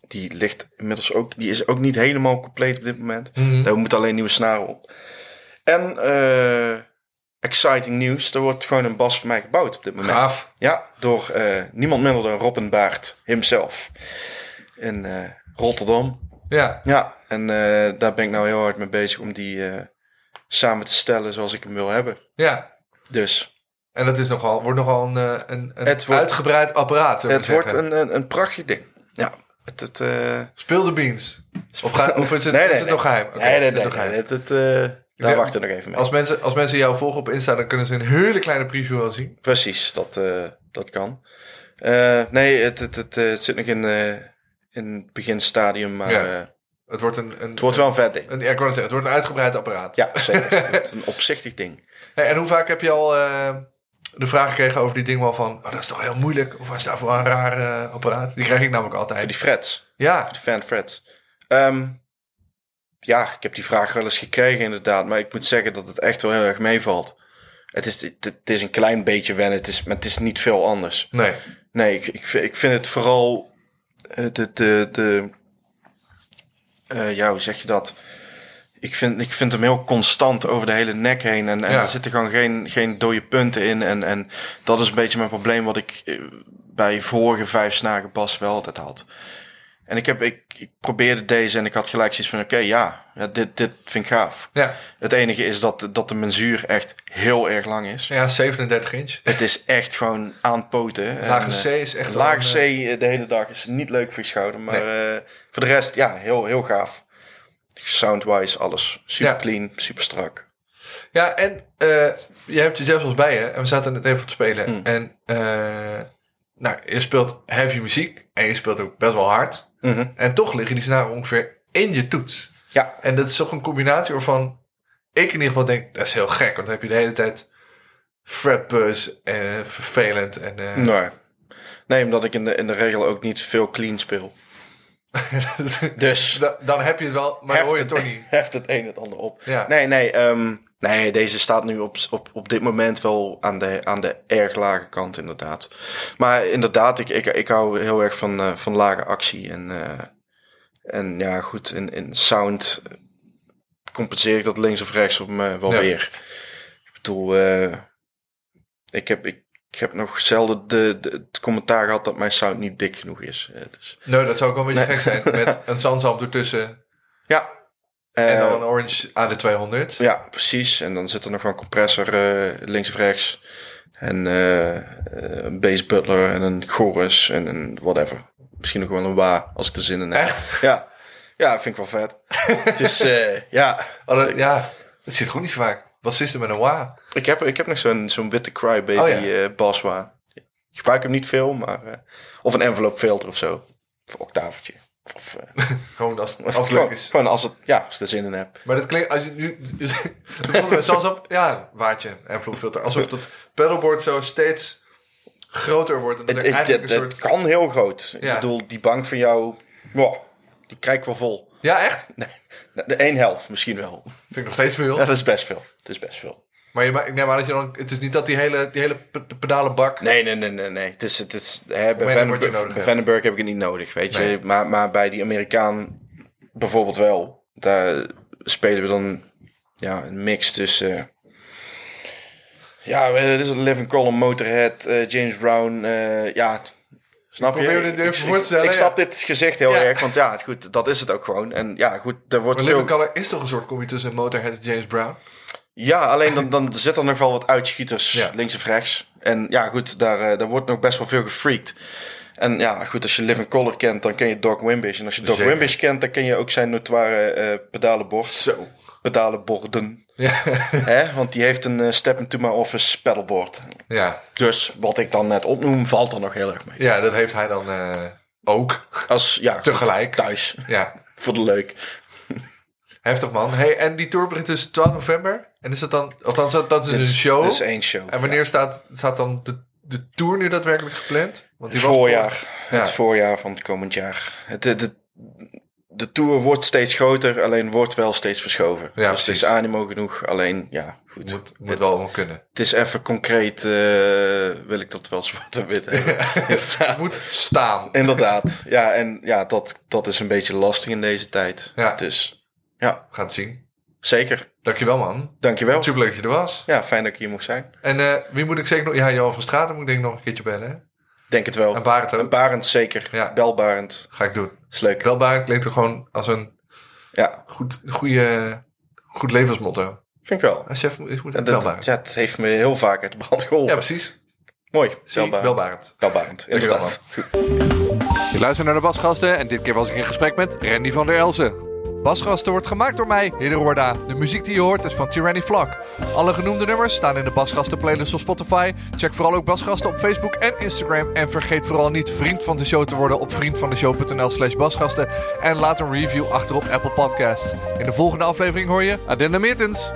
Die ligt inmiddels ook, die is ook niet helemaal compleet op dit moment. Mhm. Daar moet alleen nieuwe snaren op. En eh, exciting nieuws. Er wordt gewoon een bas voor mij gebouwd op dit moment. Gaaf. Ja, door eh, niemand minder dan Robin Baart himself. In eh, Rotterdam. Ja, Ja, en daar ben ik nou heel hard mee bezig om die samen te stellen zoals ik hem wil hebben. ja. Dus En dat is nogal, wordt nogal een, een, een wordt- uitgebreid apparaat. het wordt een, een, een prachtig ding. Het... het eh, Speel de beans. Of, ga, of is het, nee, nee, is het nee. nog geheim? Oké, nee, nee, het is nog geheim. het, het, eh, daar wachten we nog even mee. Als mensen, als mensen jou volgen op Insta, dan kunnen ze een hele kleine preview al zien. Precies, dat, eh, dat kan. Nee, het, het, het, het zit nog in, in het beginstadium, maar Ja. Het wordt een, een, het wordt wel een vet ding. een, ja, ik zeggen, het wordt een uitgebreid apparaat. Ja, zeker. het is een opzichtig ding. Hey, en hoe vaak heb je al de vraag gekregen over die ding wel van... Oh, dat is toch heel moeilijk? Of was daarvoor een raar eh, apparaat? Die krijg ik namelijk altijd. Voor die frets, Ja, voor de fan frets. Ehm, ja, ik heb die vraag wel eens gekregen inderdaad, maar ik moet zeggen dat het echt wel heel erg meevalt. Het is, het, het is een klein beetje wennen, het is, maar het is niet veel anders. nee. Nee, ik, ik, vind- ik vind het vooral eh, de, de, de eh, ja, hoe zeg je dat? Ik vind, ik vind hem heel constant over de hele nek heen. En, en Ja. er zitten gewoon geen, geen dode punten in. En, en dat is een beetje mijn probleem wat ik eh, bij vorige vijf snagen bas wel altijd had. En ik, heb, ik, ik probeerde deze en ik had gelijk zoiets van... Oké, ja, ja dit, dit vind ik gaaf. Ja. Het enige is dat, dat de mensuur echt heel erg lang is. ja, 37 inch. Het is echt gewoon aanpoten. En, Lage eh, C is echt Lage C eh, de hele dag is niet leuk voor je schouder. Maar eh, voor de rest, ja, heel, heel gaaf. Soundwise, alles. Super Ja. clean, super strak. Ja, en eh, je hebt je Jazz bij je. En we zaten net even te spelen. Hmm. En eh, nou, je speelt heavy muziek. En je speelt ook best wel hard. Mhm. En toch liggen die snaren ongeveer in je toets. Ja, En dat is toch een combinatie waarvan ik in ieder geval denk, dat is heel gek. Want dan heb je de hele tijd fretbuzz en vervelend. En, eh, Nee. Nee, omdat ik in de, in de regel ook niet veel clean speel. Dus dan, dan heb je het wel, maar hoor je het toch niet. heft het een het ander op. Ja. Nee, nee, ehm, nee, deze staat nu op, op, op dit moment wel aan de, aan de erg lage kant, inderdaad. Maar inderdaad, ik, ik, ik hou heel erg van, eh, van lage actie. En, eh, en ja, goed, in, in sound compenseer ik dat links of rechts op me wel Ja. weer. Ik bedoel, eh, ik, heb, ik, ik heb nog zelden de, de, het commentaar gehad dat mijn sound niet dik genoeg is. Eh, dus, Nee, dat zou ook wel een beetje Nee. gek zijn. Met een Sansalm ertussen ja. en Eh, dan een Orange AD200. Ja, precies. En dan zit er nog wel een compressor eh, links of rechts. En eh, eh, een bass butler en een chorus en een whatever. Misschien nog wel een wa als ik er zin in heb. Echt? Ja. Ja, vind ik wel vet. het is, eh, ja. Oh, dat- ja, dat zit goed niet vaak. Bassisten met een wa. Ik heb, ik heb nog zo'n zo'n witte Crybaby Oh, ja. eh bass wa. Ik gebruik hem niet veel, maar... eh, of een envelope filter of zo. Of een octavertje. Of, eh, Gewoon als, als het leuk gewoon, is. gewoon als, het, ja, als ik er zin in heb. Maar dat klinkt, als je nu... bijvoorbeeld met Sansalm, ja, waardje en vloekfilter. Alsof het pedalboard zo steeds groter wordt. Dat Het, het, het, kan heel groot. Ja. Ik bedoel, die bank van jou... wow, die krijg ik wel vol. Ja, echt? De één helft misschien wel. Vind ik nog steeds veel. Ja, dat is best veel. Het is best veel. Maar je, ik neem aan dat je dan... Het is niet dat die hele, die hele pe- pedale bak... Nee, nee, nee, nee. nee. Het is, het is, hè, bij Vandenberg, heb ik het niet nodig, weet je. Maar, maar bij die Amerikaan bijvoorbeeld wel. Daar spelen we dan ja, een mix tussen... eh, ja, het is een Living Column, Motorhead, eh, James Brown. eh, ja, snap je? dit ik, voor te stellen, Ik, ik snap dit gezicht heel Ja. erg, want ja, goed, dat is het ook gewoon. En ja, goed, er wordt Maar veel... Living Color is toch een soort combi tussen Motorhead en James Brown? Ja, alleen dan, dan zit er nog wel wat uitschieters Ja. links of rechts. En ja, goed, daar, eh, daar wordt nog best wel veel gefreakt. En ja, goed, als je Living Color kent, dan ken je Doc Wimbish. En als je Doc Zeker. Wimbish kent, dan ken je ook zijn notoire eh pedalenbord. Zo. Pedalenborden. Ja. Hè? Want die heeft een eh, Step Into My Office pedalboard. ja. Dus wat ik dan net opnoem, valt er nog heel erg mee. Ja, dat heeft hij dan ook. Als, ja, goed, Tegelijk. thuis. Ja. Voor de leuk. Heftig man. Hey, en die tour begint dus 12 november. En is dat dan... Althans, dat, dat is Dit een show. Is één show. En wanneer staat, staat dan de, de tour nu daadwerkelijk gepland? Want die Het was voorjaar. voor- Het Ja. voorjaar van het komend jaar. Het, de, de, de tour wordt steeds groter, alleen wordt wel steeds verschoven. Ja, dus het is animo genoeg, alleen ja, goed. Moet, moet het, wel kunnen. het is even concreet, eh, wil ik dat wel zwart en wit hebben. Het moet staan. Inderdaad, ja, en ja, dat, dat is een beetje lastig in deze tijd. Ja. Dus ja, het zien. Zeker. Dankjewel man. Dankjewel. Superleuk dat je er was. Ja, fijn dat ik hier mocht zijn. En eh, wie moet ik zeker nog... Ja, Johan van Straten moet ik denk ik nog een keertje bellen. hè? Denk het wel. En Barend ook. En Barend zeker. Ja. Bel Barend. Ga ik doen. Is leuk. Wel Barend klinkt er gewoon als een Ja, goed, goede, goed levensmotto. vind ik wel. Als chef moet, moet En wel dat, Barend. ja, het heeft me heel vaak uit de brand geholpen. Ja, precies. Mooi. Zie, Bel Barend. wel Barend. Bel Barend, Dankjewel, inderdaad. Je luistert naar de Basgasten en dit keer was ik in gesprek met Randy van der Elzen. Basgasten wordt gemaakt door mij, Hidde Roorda. De muziek die je hoort is van Tyranny Vlak. Alle genoemde nummers staan in de Basgasten playlist op Spotify. Check vooral ook Basgasten op Facebook en Instagram. En vergeet vooral niet vriend van de show te worden op vriendvandeshow.nl slash basgasten. En laat een review achter op Apple Podcasts. In de volgende aflevering hoor je Adenda Meertens.